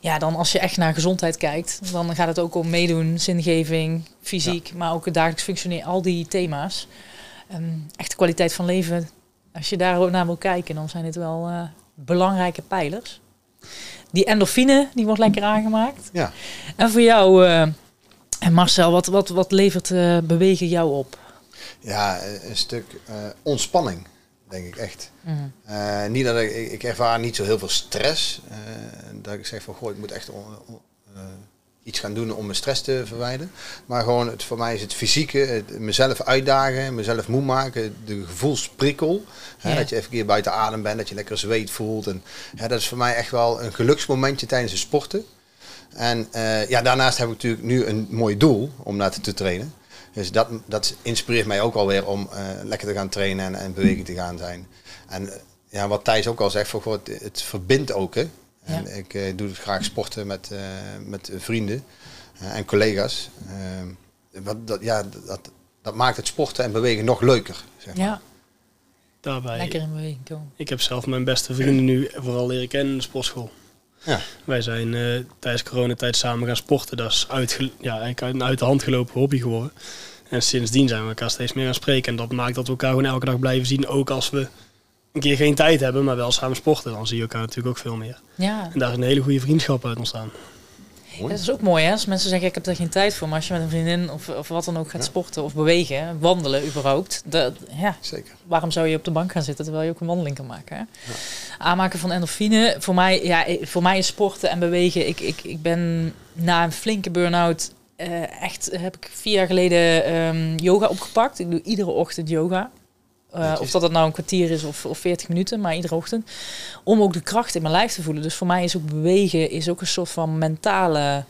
ja, dan als je echt naar gezondheid kijkt, dan gaat het ook om meedoen, zingeving, fysiek, maar ook het dagelijks functioneren, al die thema's. Ehm echte kwaliteit van leven, als je daar ook naar wil kijken, dan zijn dit wel eh, belangrijke pijlers. Die endorfine, die wordt lekker aangemaakt. Ja. En voor jou, eh, en Marcel, wat, wat, wat levert eh, bewegen jou op? Ja, een stuk ontspanning, denk ik echt. Eh, niet dat ik, ik, ervaar niet zo heel veel stress. eh, dat ik zeg van, goh, ik moet echt on- on- eh, iets gaan doen om mijn stress te verwijderen. Maar gewoon, het, voor mij is het fysieke, het, mezelf uitdagen, mezelf moe maken, de gevoelsprikkel. Hè. Dat je even een keer buiten adem bent, dat je lekker zweet voelt. En, hè, dat is voor mij echt wel een geluksmomentje tijdens het sporten. En ja, daarnaast heb ik natuurlijk nu een mooi doel om naar te, te trainen. Dus dat, dat inspireert mij ook alweer om eh, lekker te gaan trainen en, en beweging te gaan zijn. En eh, ja, wat Thijs ook al zegt, van, goh, het, het verbindt ook. Hè. En Ja. ik eh, doe graag sporten met, eh, met vrienden en collega's. Wat, dat, ja, dat, dat maakt het sporten en bewegen nog leuker. Zeg maar. Ja, Daarbij, lekker in beweging komen. ik heb zelf mijn beste vrienden nu vooral leren kennen in de sportschool. Ja. Wij zijn eh, tijdens coronatijd samen gaan sporten. Dat is uitge- ja, eigenlijk een uit de hand gelopen hobby geworden. En sindsdien zijn we elkaar steeds meer gaan spreken. En dat maakt dat we elkaar gewoon elke dag blijven zien. Ook als we een keer geen tijd hebben, maar wel samen sporten. Dan zie je elkaar natuurlijk ook veel meer. Ja, En daar is een hele goede vriendschap uit ontstaan. Ja, dat is ook mooi hè. Als mensen zeggen ik heb er geen tijd voor, maar als je met een vriendin of, of wat dan ook gaat Ja. sporten of bewegen, wandelen überhaupt, dat, ja, Zeker. waarom zou je op de bank gaan zitten terwijl je ook een wandeling kan maken? Hè? Aanmaken van endorfine, voor mij, ja, eh, voor mij is sporten en bewegen. Ik, ik, ik ben na een flinke burn-out eh, echt heb ik vier jaar geleden ehm, yoga opgepakt. Ik doe iedere ochtend yoga. Eh, of dat het nou een kwartier is of, of 40 minuten, maar iedere ochtend. Om ook de kracht in mijn lijf te voelen. Dus voor mij is ook bewegen is ook een soort van mentale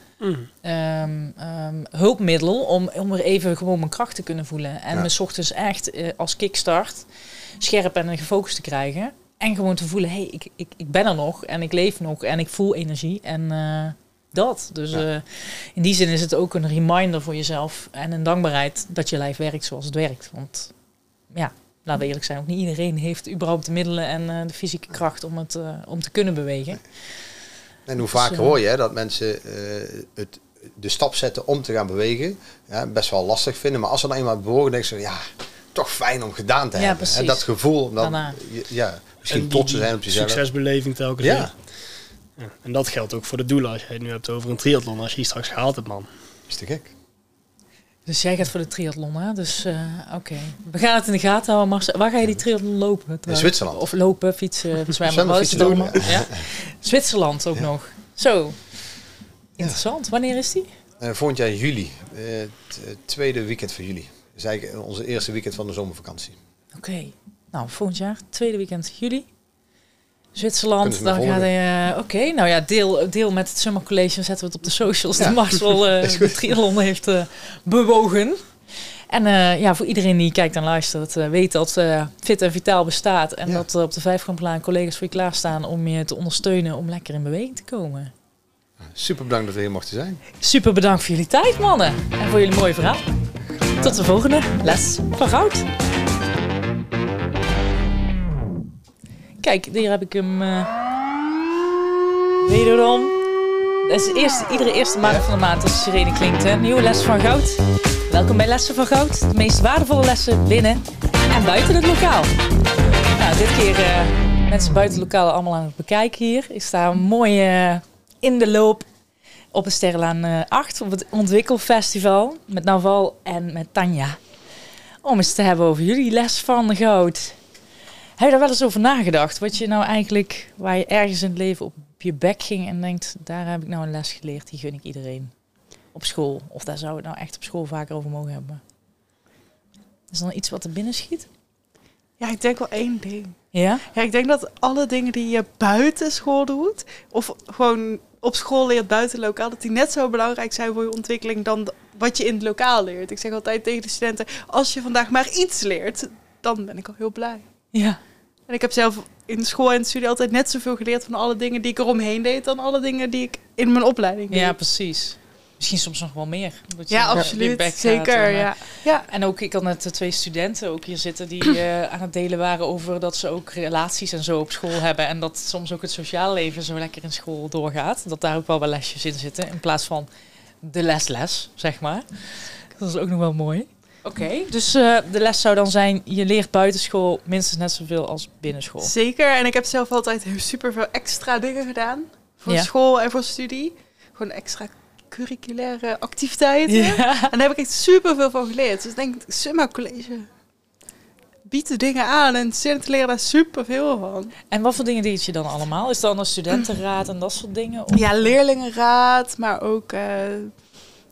ehm, ehm, hulpmiddel om, om weer even gewoon mijn kracht te kunnen voelen. En Ja. me 's ochtends echt eh, als kickstart scherp en gefocust te krijgen. En gewoon te voelen, hé, hey, ik, ik, ik ben er nog en ik leef nog en ik voel energie. En eh, dat. Dus Ja. in die zin is het ook een reminder voor jezelf en een dankbaarheid dat je lijf werkt zoals het werkt. Want ja, laten we eerlijk zijn, ook niet iedereen heeft überhaupt de middelen en eh, de fysieke kracht om, het, eh, om te kunnen bewegen. En hoe Dus, vaker eh, hoor je hè, dat mensen eh, het, de stap zetten om te gaan bewegen, ja, best wel lastig vinden. Maar als ze dan eenmaal bewogen, denken ze, ja, toch fijn om gedaan te Ja, hebben. precies. En dat gevoel, om dan, Daarna. ja, misschien trots te zijn op jezelf. Succesbeleving telkens Ja. weer. Ja. En dat geldt ook voor de doelen. Als je het nu hebt over een triathlon. Als je die straks gehaald hebt, man. Is te gek. Dus jij gaat voor de triathlon, hè? Dus eh, oké. We gaan het in de gaten houden, Marcel. Waar ga je die triathlon lopen? trouwens? Zwitserland. Of lopen, fietsen, (laughs) zwemmen. Wat is? Ja? Zwitserland ook Ja. nog. Zo. Interessant. Wanneer is die? Eh, volgend jaar juli, eh, het tweede weekend van juli. Dat is eigenlijk onze eerste weekend van de zomervakantie. Oké. Nou, volgend jaar, tweede weekend juli. Zwitserland, dan volgen? ga je... Oké, nou ja, deel, deel met het Summer College. Dan zetten we het op de socials. Ja. Die Marcel (laughs) eh, Is de triathlon heeft eh, bewogen. En eh, ja, voor iedereen die kijkt en luistert, eh, weet dat eh, Fit en Vitaal bestaat. En Ja. dat op de Vijfkamplaan collega's voor je klaarstaan om je te ondersteunen om lekker in beweging te komen. Super bedankt dat we hier mochten zijn. Super bedankt voor jullie tijd, mannen. En voor jullie mooie verhaal. Tot de volgende les van goud. Kijk, hier heb ik hem. eh wederom. Dat is eerste, iedere eerste maand van de maand als de sirene klinkt. Hè? Nieuwe les van goud. Welkom bij Lessen van Goud. De meest waardevolle lessen binnen en buiten het lokaal. Nou, dit keer eh, mensen buiten het lokaal allemaal aan het bekijken hier. Ik sta mooi eh, in de loop op de Sterrenlaan eh 8 op het Ontwikkelfestival met Naval en met Tanja. Om eens te hebben over jullie les van goud. Heb je daar wel eens over nagedacht? Wat je nou eigenlijk, waar je ergens in het leven op je bek ging en denkt, daar heb ik nou een les geleerd, die gun ik iedereen. Op school. Of daar zou het nou echt op school vaker over mogen hebben. Is er dan iets wat er binnen schiet? Ja, ik denk wel één ding. Ja? Ja, ik denk dat alle dingen die je buiten school doet, of gewoon op school leert buiten lokaal, dat die net zo belangrijk zijn voor je ontwikkeling dan wat je in het lokaal leert. Ik zeg altijd tegen de studenten, als je vandaag maar iets leert, dan ben ik al heel blij. Ja. En ik heb zelf in school en studie altijd net zoveel geleerd van alle dingen die ik eromheen deed, dan alle dingen die ik in mijn opleiding deed. Ja, precies. Misschien soms nog wel meer. Ja, absoluut. Zeker, en, ja. ja. En ook, ik had net eh, twee studenten ook hier zitten die (clears throat) eh, aan het delen waren over dat ze ook relaties en zo op school hebben. En dat soms ook het sociaal leven zo lekker in school doorgaat. Dat daar ook wel wel lesjes in zitten in plaats van de lesles, zeg maar. Dat is ook nog wel mooi. Oké, dus eh, de les zou dan zijn, je leert buitenschool minstens net zoveel als binnenschool. Zeker. En ik heb zelf altijd super veel extra dingen gedaan. Voor Ja. school en voor studie. Gewoon extra curriculaire activiteiten. Ja. En daar heb ik echt super veel van geleerd. Dus ik denk, Summa College biedt de dingen aan en studenten leren daar super veel van. En wat voor dingen deed je dan allemaal? Is dan een studentenraad en dat soort dingen? Of- Ja, leerlingenraad, maar ook eh,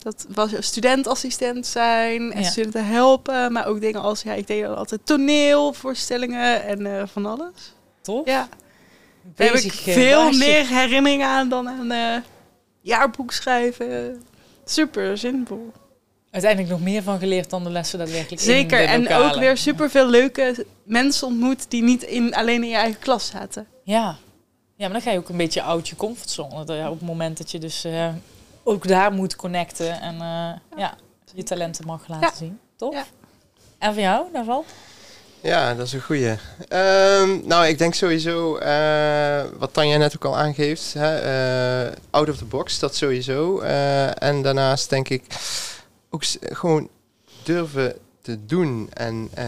dat was studentassistent zijn en Ja. studenten helpen. Maar ook dingen als, ja, ik deed altijd toneelvoorstellingen en eh, van alles. Tof. Ja, daar heb ik eh, veel baasje. meer herinneringen aan dan aan eh, jaarboek schrijven. Super zinvol. Uiteindelijk nog meer van geleerd dan de lessen daadwerkelijk Zeker. En ook weer super veel leuke mensen ontmoet die niet in, alleen in je eigen klas zaten. Ja. ja, maar dan ga je ook een beetje uit je comfortzone. Op het moment dat je dus ook daar moet connecten en eh, ja. je talenten mag laten Ja. zien. Toch? Ja. En van jou, Naval? Ja, dat is een goeie. Ehm, nou, ik denk sowieso, eh, wat Tanja net ook al aangeeft, hè, eh, out of the box, dat sowieso. Eh, en daarnaast denk ik ook gewoon durven te doen en eh,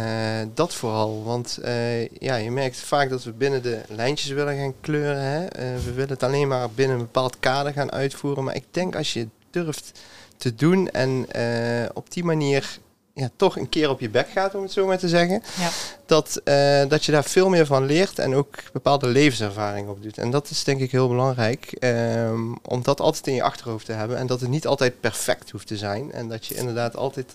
dat vooral. Want eh, ja, je merkt vaak dat we binnen de lijntjes willen gaan kleuren. Hè? Eh, we willen het alleen maar binnen een bepaald kader gaan uitvoeren. Maar ik denk als je durft te doen en op die manier ja, toch een keer op je bek gaat, om het zo maar te zeggen. Ja. Dat, dat je daar veel meer van leert en ook bepaalde levenservaring op doet. En dat is denk ik heel belangrijk, ehm, om dat altijd in je achterhoofd te hebben. En dat het niet altijd perfect hoeft te zijn. En dat je inderdaad altijd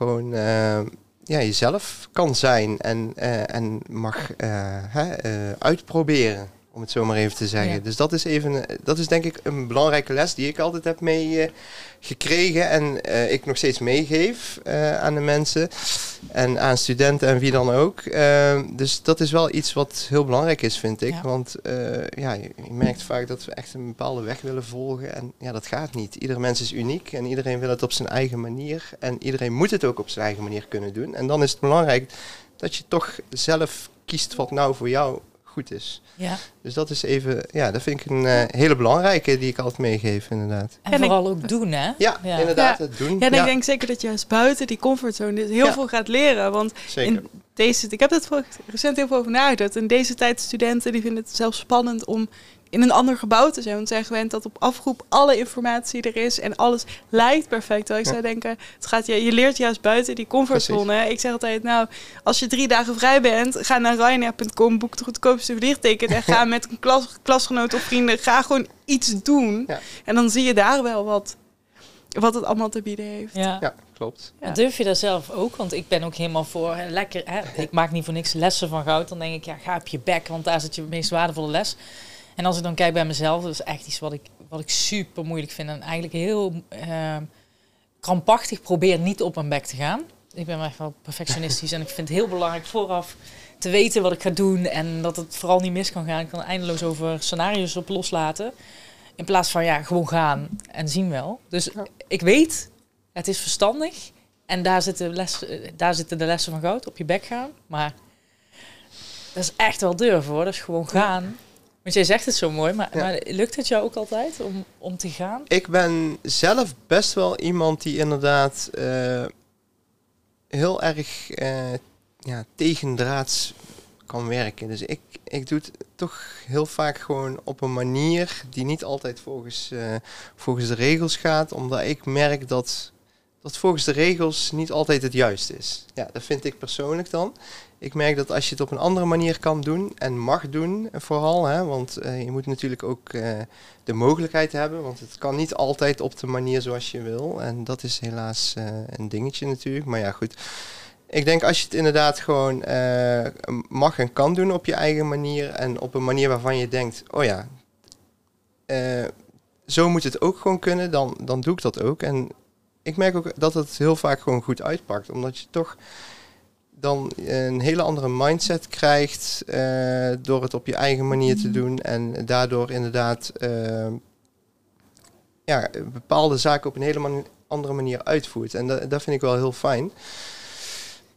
gewoon eh, ja, jezelf kan zijn en, eh, en mag eh, hè, eh, uitproberen. Om het zo maar even te zeggen. Ja. Dus dat is, even, eh, dat is denk ik een belangrijke les die ik altijd heb mee eh, gekregen. En eh, ik nog steeds meegeef aan de mensen. En aan studenten en wie dan ook. Eh, dus dat is wel iets wat heel belangrijk is, vind ik. Ja. Want ja, je, je merkt vaak dat we echt een bepaalde weg willen volgen. En ja, dat gaat niet. Ieder mens is uniek en iedereen wil het op zijn eigen manier. En iedereen moet het ook op zijn eigen manier kunnen doen. En dan is het belangrijk dat je toch zelf kiest wat nou voor jou goed is. Ja. Dus dat is even, ja, dat vind ik een eh, hele belangrijke die ik altijd meegeef, inderdaad. En En ik- vooral ook doen, hè? Ja, Ja. inderdaad, Ja. het doen. Ja, en ik denk zeker dat je juist buiten die comfortzone dus heel Ja. veel gaat leren. Want zeker. in deze, ik heb er voor- recent heel veel over nagedacht. In deze tijd studenten die vinden het zelfs spannend om in een ander gebouw te zijn. Want ze zijn gewend dat op afroep alle informatie er is en alles lijkt perfect. Terwijl ik Ja. zou denken, het gaat je, je leert juist buiten die comfortzone. Ik zeg altijd, nou, als je drie dagen vrij bent, ga naar Ryanair.com, boek de goedkoopste vliegticket en ga (laughs) met een klas, klasgenoot of vrienden, ga gewoon iets doen. Ja. En dan zie je daar wel wat wat het allemaal te bieden heeft. Ja. Ja, klopt. Ja. Durf je dat zelf ook? Want ik ben ook helemaal voor hè, lekker. Hè, ik maak niet voor niks lessen van goud. Dan denk ik, ja, ga op je bek, want daar zit je meest waardevolle les. En als ik dan kijk bij mezelf, dat is echt iets wat ik, wat ik super moeilijk vind. En eigenlijk heel eh, krampachtig probeer niet op mijn bek te gaan. Ik ben echt wel perfectionistisch en ik vind het heel belangrijk vooraf te weten wat ik ga doen. En dat het vooral niet mis kan gaan. Ik kan eindeloos over scenario's op loslaten. In plaats van ja, gewoon gaan en zien wel. Dus Ja. ik weet, het is verstandig. En daar zitten, les, daar zitten de lessen van goud, op je bek gaan. Maar dat is echt wel durven hoor. Dat is gewoon gaan. Want jij zegt het zo mooi, maar, Ja. maar lukt het jou ook altijd om, om te gaan? Ik ben zelf best wel iemand die inderdaad eh, heel erg eh ja, tegendraads kan werken. Dus ik, ik doe het toch heel vaak gewoon op een manier die niet altijd volgens, eh, volgens de regels gaat, omdat ik merk dat, dat volgens de regels niet altijd het juiste is. Ja, dat vind ik persoonlijk dan. Ik merk dat als je het op een andere manier kan doen en mag doen, vooral, hè, want eh, je moet natuurlijk ook eh, de mogelijkheid hebben, want het kan niet altijd op de manier zoals je wil. En dat is helaas eh, een dingetje natuurlijk. Maar ja, goed. Ik denk als je het inderdaad gewoon mag en kan doen op je eigen manier en op een manier waarvan je denkt, oh ja, zo moet het ook gewoon kunnen, dan, dan doe ik dat ook. En ik merk ook dat het heel vaak gewoon goed uitpakt, omdat je toch dan een hele andere mindset krijgt eh, door het op je eigen manier te doen en daardoor inderdaad eh, ja, bepaalde zaken op een hele andere manier uitvoert. En dat, dat vind ik wel heel fijn.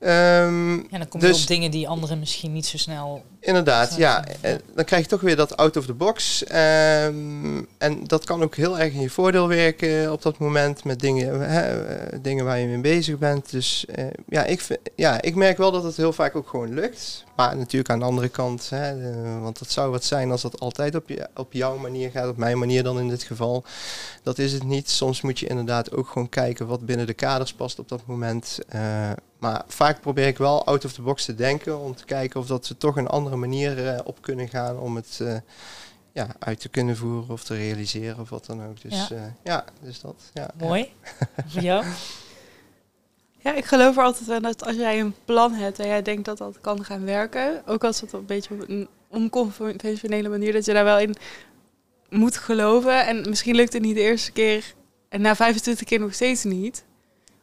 Ehm, Ja, dan kom je Dus- op dingen die anderen misschien niet zo snel... Inderdaad, ja. En dan krijg je toch weer dat out of the box. Ehm, en dat kan ook heel erg in je voordeel werken op dat moment met dingen, hè, eh, dingen waar je mee bezig bent. Dus eh, ja, ik vind, ja, ik merk wel dat het heel vaak ook gewoon lukt. Maar natuurlijk aan de andere kant, hè, want het zou wat zijn als dat altijd op, je, op jouw manier gaat, op mijn manier dan in dit geval. Dat is het niet. Soms moet je inderdaad ook gewoon kijken wat binnen de kaders past op dat moment. Eh, maar vaak probeer ik wel out of the box te denken om te kijken of dat ze toch een andere manier eh, op kunnen gaan om het eh, ja, uit te kunnen voeren of te realiseren of wat dan ook. Dus Ja. ja, ja dus dat. Ja, ja. Mooi. (laughs) Voor jou? Ja, ik geloof er altijd wel dat als jij een plan hebt en jij denkt dat dat kan gaan werken, ook als het een beetje op een onconventionele manier, dat je daar wel in moet geloven. En misschien lukt het niet de eerste keer en na 25 keer nog steeds niet.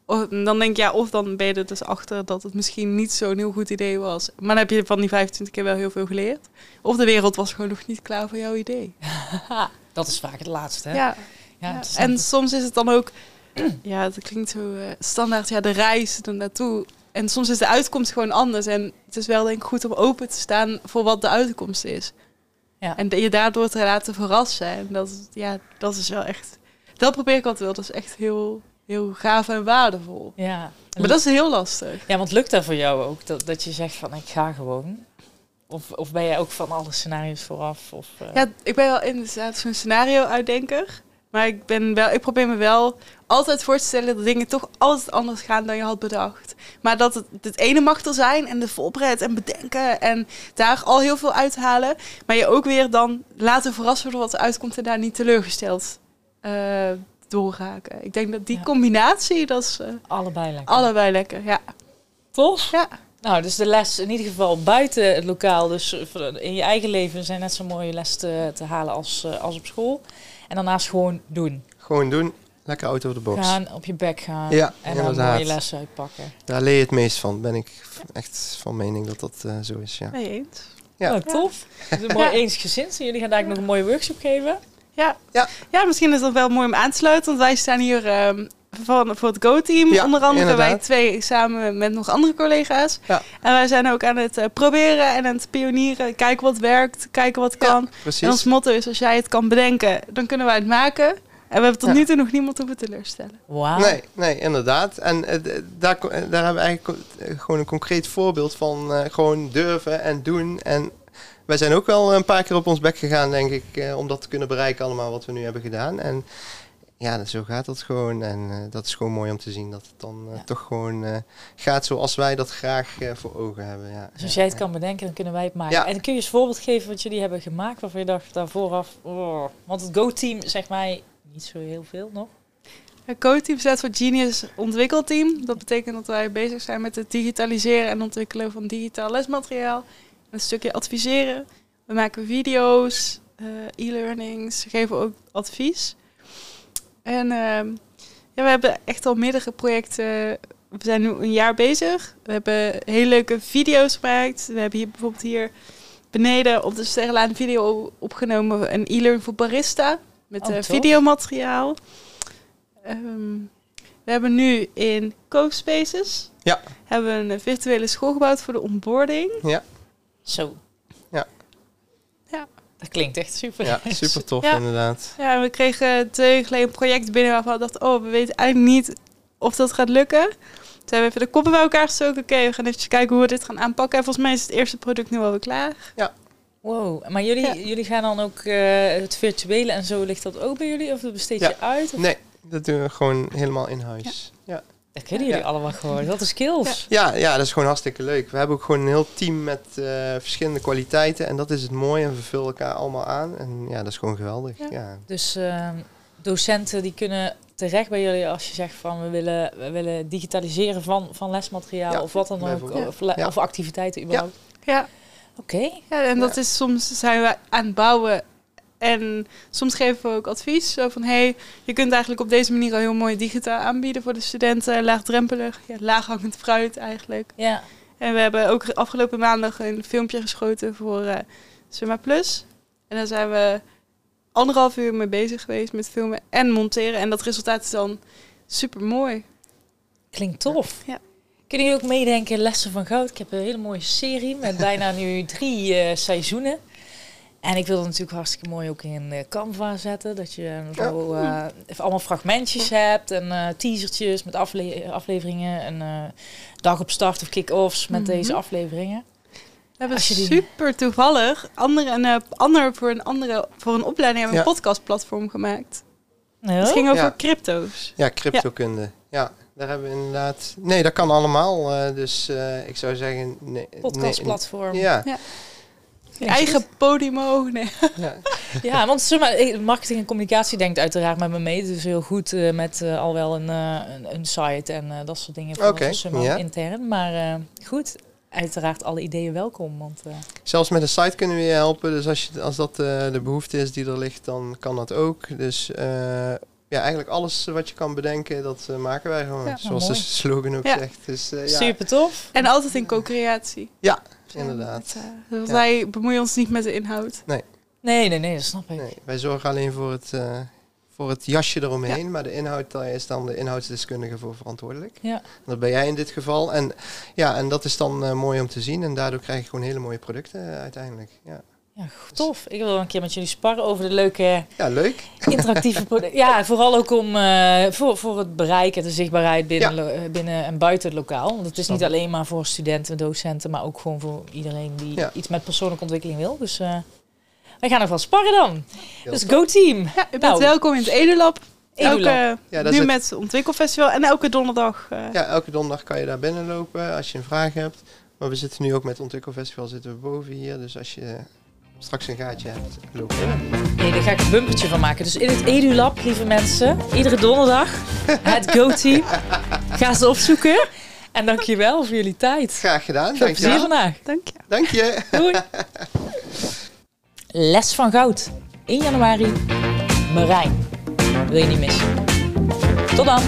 Of, dan denk je, ja, of dan ben je er dus achter dat het misschien niet zo'n heel goed idee was. Maar dan heb je van die 25 keer wel heel veel geleerd. Of de wereld was gewoon nog niet klaar voor jouw idee. (laughs) Dat is vaak het laatste. Hè? Ja, Ja, En soms is het dan ook, ja, het klinkt zo eh, standaard, ja, de reis er naartoe. En soms is de uitkomst gewoon anders. En het is wel denk ik goed om open te staan voor wat de uitkomst is. Ja. En je daardoor te laten verrassen. En dat, is- ja, dat is wel echt, dat probeer ik altijd wel. Dat is echt heel, heel gaaf en waardevol. ja. Maar dat is heel lastig. Ja, want lukt dat voor jou ook? Dat, dat je zegt van ik ga gewoon? Of, of ben jij ook van alle scenario's vooraf? Of, eh, Ja, ik ben wel inderdaad zo'n scenario-uitdenker. Maar ik, ben wel, ik probeer me wel altijd voor te stellen dat dingen toch altijd anders gaan dan je had bedacht. Maar dat het, het ene mag er zijn en de voorbereid en bedenken en daar al heel veel uithalen. Maar je ook weer dan laten verrassen door wat er uitkomt en daar niet teleurgesteld eh doorraken. Ik denk dat die Ja. combinatie, dat is eh, allebei lekker. allebei lekker. Ja. Tof? Ja. Nou, dus de les in ieder geval buiten het lokaal, dus in je eigen leven zijn net zo mooie les te, te halen als, eh, als op school. En daarnaast gewoon doen. Gewoon doen, lekker out of the box. Gaan, op je bek gaan Ja, en dan inderdaad. mooie lessen uitpakken. Daar leer je het meest van. Ben ik echt van mening dat dat eh, zo is. Ja. mee eens. Ja. Nou, tof. Het is een mooi Ja. eensgezind. En jullie gaan daar nog een mooie workshop geven. Ja. Ja. ja, misschien is dat wel mooi om aan te sluiten. Want wij staan hier ehm, van, voor het Go-team. Ja, onder andere wij twee samen met nog andere collega's. Ja. En wij zijn ook aan het eh, proberen en aan het pionieren. Kijken wat werkt, kijken wat kan. Precies. En ons motto is, als jij het kan bedenken, dan kunnen wij het maken. En we hebben tot Ja. nu toe nog niemand hoeven teleurstellen. Wauw. Nee, nee, inderdaad. En eh, daar, eh, daar hebben we eigenlijk eh, gewoon een concreet voorbeeld van eh, gewoon durven en doen. En wij zijn ook wel een paar keer op ons bek gegaan, denk ik, eh, om dat te kunnen bereiken allemaal wat we nu hebben gedaan. En ja, dat- zo gaat dat gewoon. En eh, dat is gewoon mooi om te zien dat het dan Ja. toch gewoon eh, gaat zoals wij dat graag voor ogen hebben. Ja. Dus als jij het ja. kan bedenken, dan kunnen wij het maken. Ja. En kun je eens een voorbeeld geven wat jullie hebben gemaakt, waarvan je dacht daar vooraf... Oh. Want het Go-team zegt mij niet zo heel veel nog. Het co-team staat voor Genius Ontwikkelteam. Dat betekent dat wij bezig zijn met het digitaliseren en ontwikkelen van digitaal lesmateriaal. Een stukje adviseren. We maken video's, eh, e-learnings, geven ook advies. En ehm, ja, we hebben echt al meerdere projecten. We zijn nu een jaar bezig. We hebben hele leuke video's gemaakt. We hebben hier bijvoorbeeld hier beneden op de Sterrenlaan video opgenomen. Een e-learning voor barista. Met Oh, eh, videomateriaal. Ehm, we hebben nu in CoSpaces Ja. hebben we een eh, virtuele school gebouwd voor de onboarding. Zo. Ja. Ja. Dat klinkt echt super. Ja, super tof Ja. inderdaad. Ja, en we kregen twee weken geleden een project binnen waarvan we dachten, oh, we weten eigenlijk niet of dat gaat lukken. Toen hebben we even de koppen bij elkaar gestoken. Oké, we gaan even kijken hoe we dit gaan aanpakken. En volgens mij is het eerste product nu alweer klaar. Wow. Maar jullie, Ja. jullie gaan dan ook eh, het virtuele en zo, ligt dat ook bij jullie? Of besteed je Ja. uit? Of? Nee, dat doen we gewoon helemaal in huis. Ja. Dat kunnen jullie Ja. allemaal gewoon. Dat is skills. Ja, ja, dat is gewoon hartstikke leuk. We hebben ook gewoon een heel team met eh, verschillende kwaliteiten. En dat is het mooie. En we vullen elkaar allemaal aan. En ja, dat is gewoon geweldig. Ja. Ja. Dus ehm, docenten die kunnen terecht bij jullie als je zegt van we willen, we willen digitaliseren van, van lesmateriaal Ja, of wat dan ook. Of, Ja. of activiteiten überhaupt. Ja, Oké. ja en dat is soms zijn we aan het bouwen. En soms geven we ook advies. Zo van, hey, je kunt eigenlijk op deze manier al heel mooi digitaal aanbieden voor de studenten. Laagdrempelig, ja, laaghangend fruit eigenlijk. Ja. En we hebben ook afgelopen maandag een filmpje geschoten voor Summa Plus. En daar zijn we anderhalf uur mee bezig geweest met filmen en monteren. En dat resultaat is dan super mooi. Klinkt tof. Ja. Kunnen jullie ook meedenken Lessen van Goud? Ik heb een hele mooie serie met (laughs) bijna nu drie eh, seizoenen. En ik wil het natuurlijk hartstikke mooi ook in eh, Canva zetten. Dat je zo eh, even allemaal fragmentjes hebt en eh, teasertjes met afle- afleveringen. En eh, dag op start of kick-offs met Mhm. deze afleveringen. We hebben die- super toevallig andere, een, eh, ander voor een andere voor een opleiding hebben we een Ja. podcastplatform gemaakt. Ja? Het ging over Ja. crypto's. Ja, cryptokunde. Ja. Daar hebben we inderdaad... Nee, dat kan allemaal. eh, dus eh, ik zou zeggen... Nee, Podcastplatform. Nee, ja, Je eigen Podimo. Nee. ja. (laughs) Ja, want zeg maar, marketing en communicatie denkt uiteraard met me mee. Dus heel goed eh, met eh, al wel een, eh, een, een site en eh, dat soort dingen voor Oké, maar, ja. intern. Maar eh, goed, uiteraard alle ideeën welkom. Want eh, Zelfs met een site kunnen we je helpen. Dus als, je, als dat eh, de behoefte is die er ligt, dan kan dat ook. Dus eh, ja, eigenlijk alles wat je kan bedenken, dat eh, maken wij gewoon. Ja, Zoals mooi. de slogan ook Ja. zegt. Dus eh, ja, super tof. En altijd in co-creatie. inderdaad. Met, eh, Ja. Wij bemoeien ons niet met de inhoud. Nee, nee, nee, dat snap ik. Nee, wij zorgen alleen voor het, eh, voor het jasje eromheen. Maar de inhoud, daar is dan de inhoudsdeskundige voor verantwoordelijk. Ja. Dat ben jij in dit geval. En, ja, en dat is dan eh, mooi om te zien. En daardoor krijg je gewoon hele mooie producten eh, uiteindelijk. Ja. Ja, tof. Ik wil wel een keer met jullie sparren over de leuke ja, leuk. interactieve producten. (laughs) Ja, vooral ook om eh, voor, voor het bereik en de zichtbaarheid binnen, Ja. eh, binnen en buiten het lokaal. Want het is niet alleen maar voor studenten, docenten, maar ook gewoon voor iedereen die Ja. iets met persoonlijke ontwikkeling wil. Dus eh, wij gaan nog wel sparren dan. Heel dus go team. Ja, u bent Nou. welkom in het EduLab. Elke, Ja, dat nu is met het Ontwikkelfestival en elke donderdag. eh, Ja, elke donderdag kan je daar binnenlopen als je een vraag hebt. Maar we zitten nu ook met het Ontwikkelfestival zitten we boven hier. Dus als je straks een gaatje hebt, loop je. Nee, daar ga ik een bumpertje van maken. Dus in het EduLab, lieve mensen, iedere donderdag (laughs) het Go Team. Ga ze opzoeken. En dankjewel voor jullie tijd. Graag gedaan. Veel plezier vandaag. Dank je. Dank je. Doei. Les van goud. 1 januari. Marijn. Wil je niet missen. Tot dan.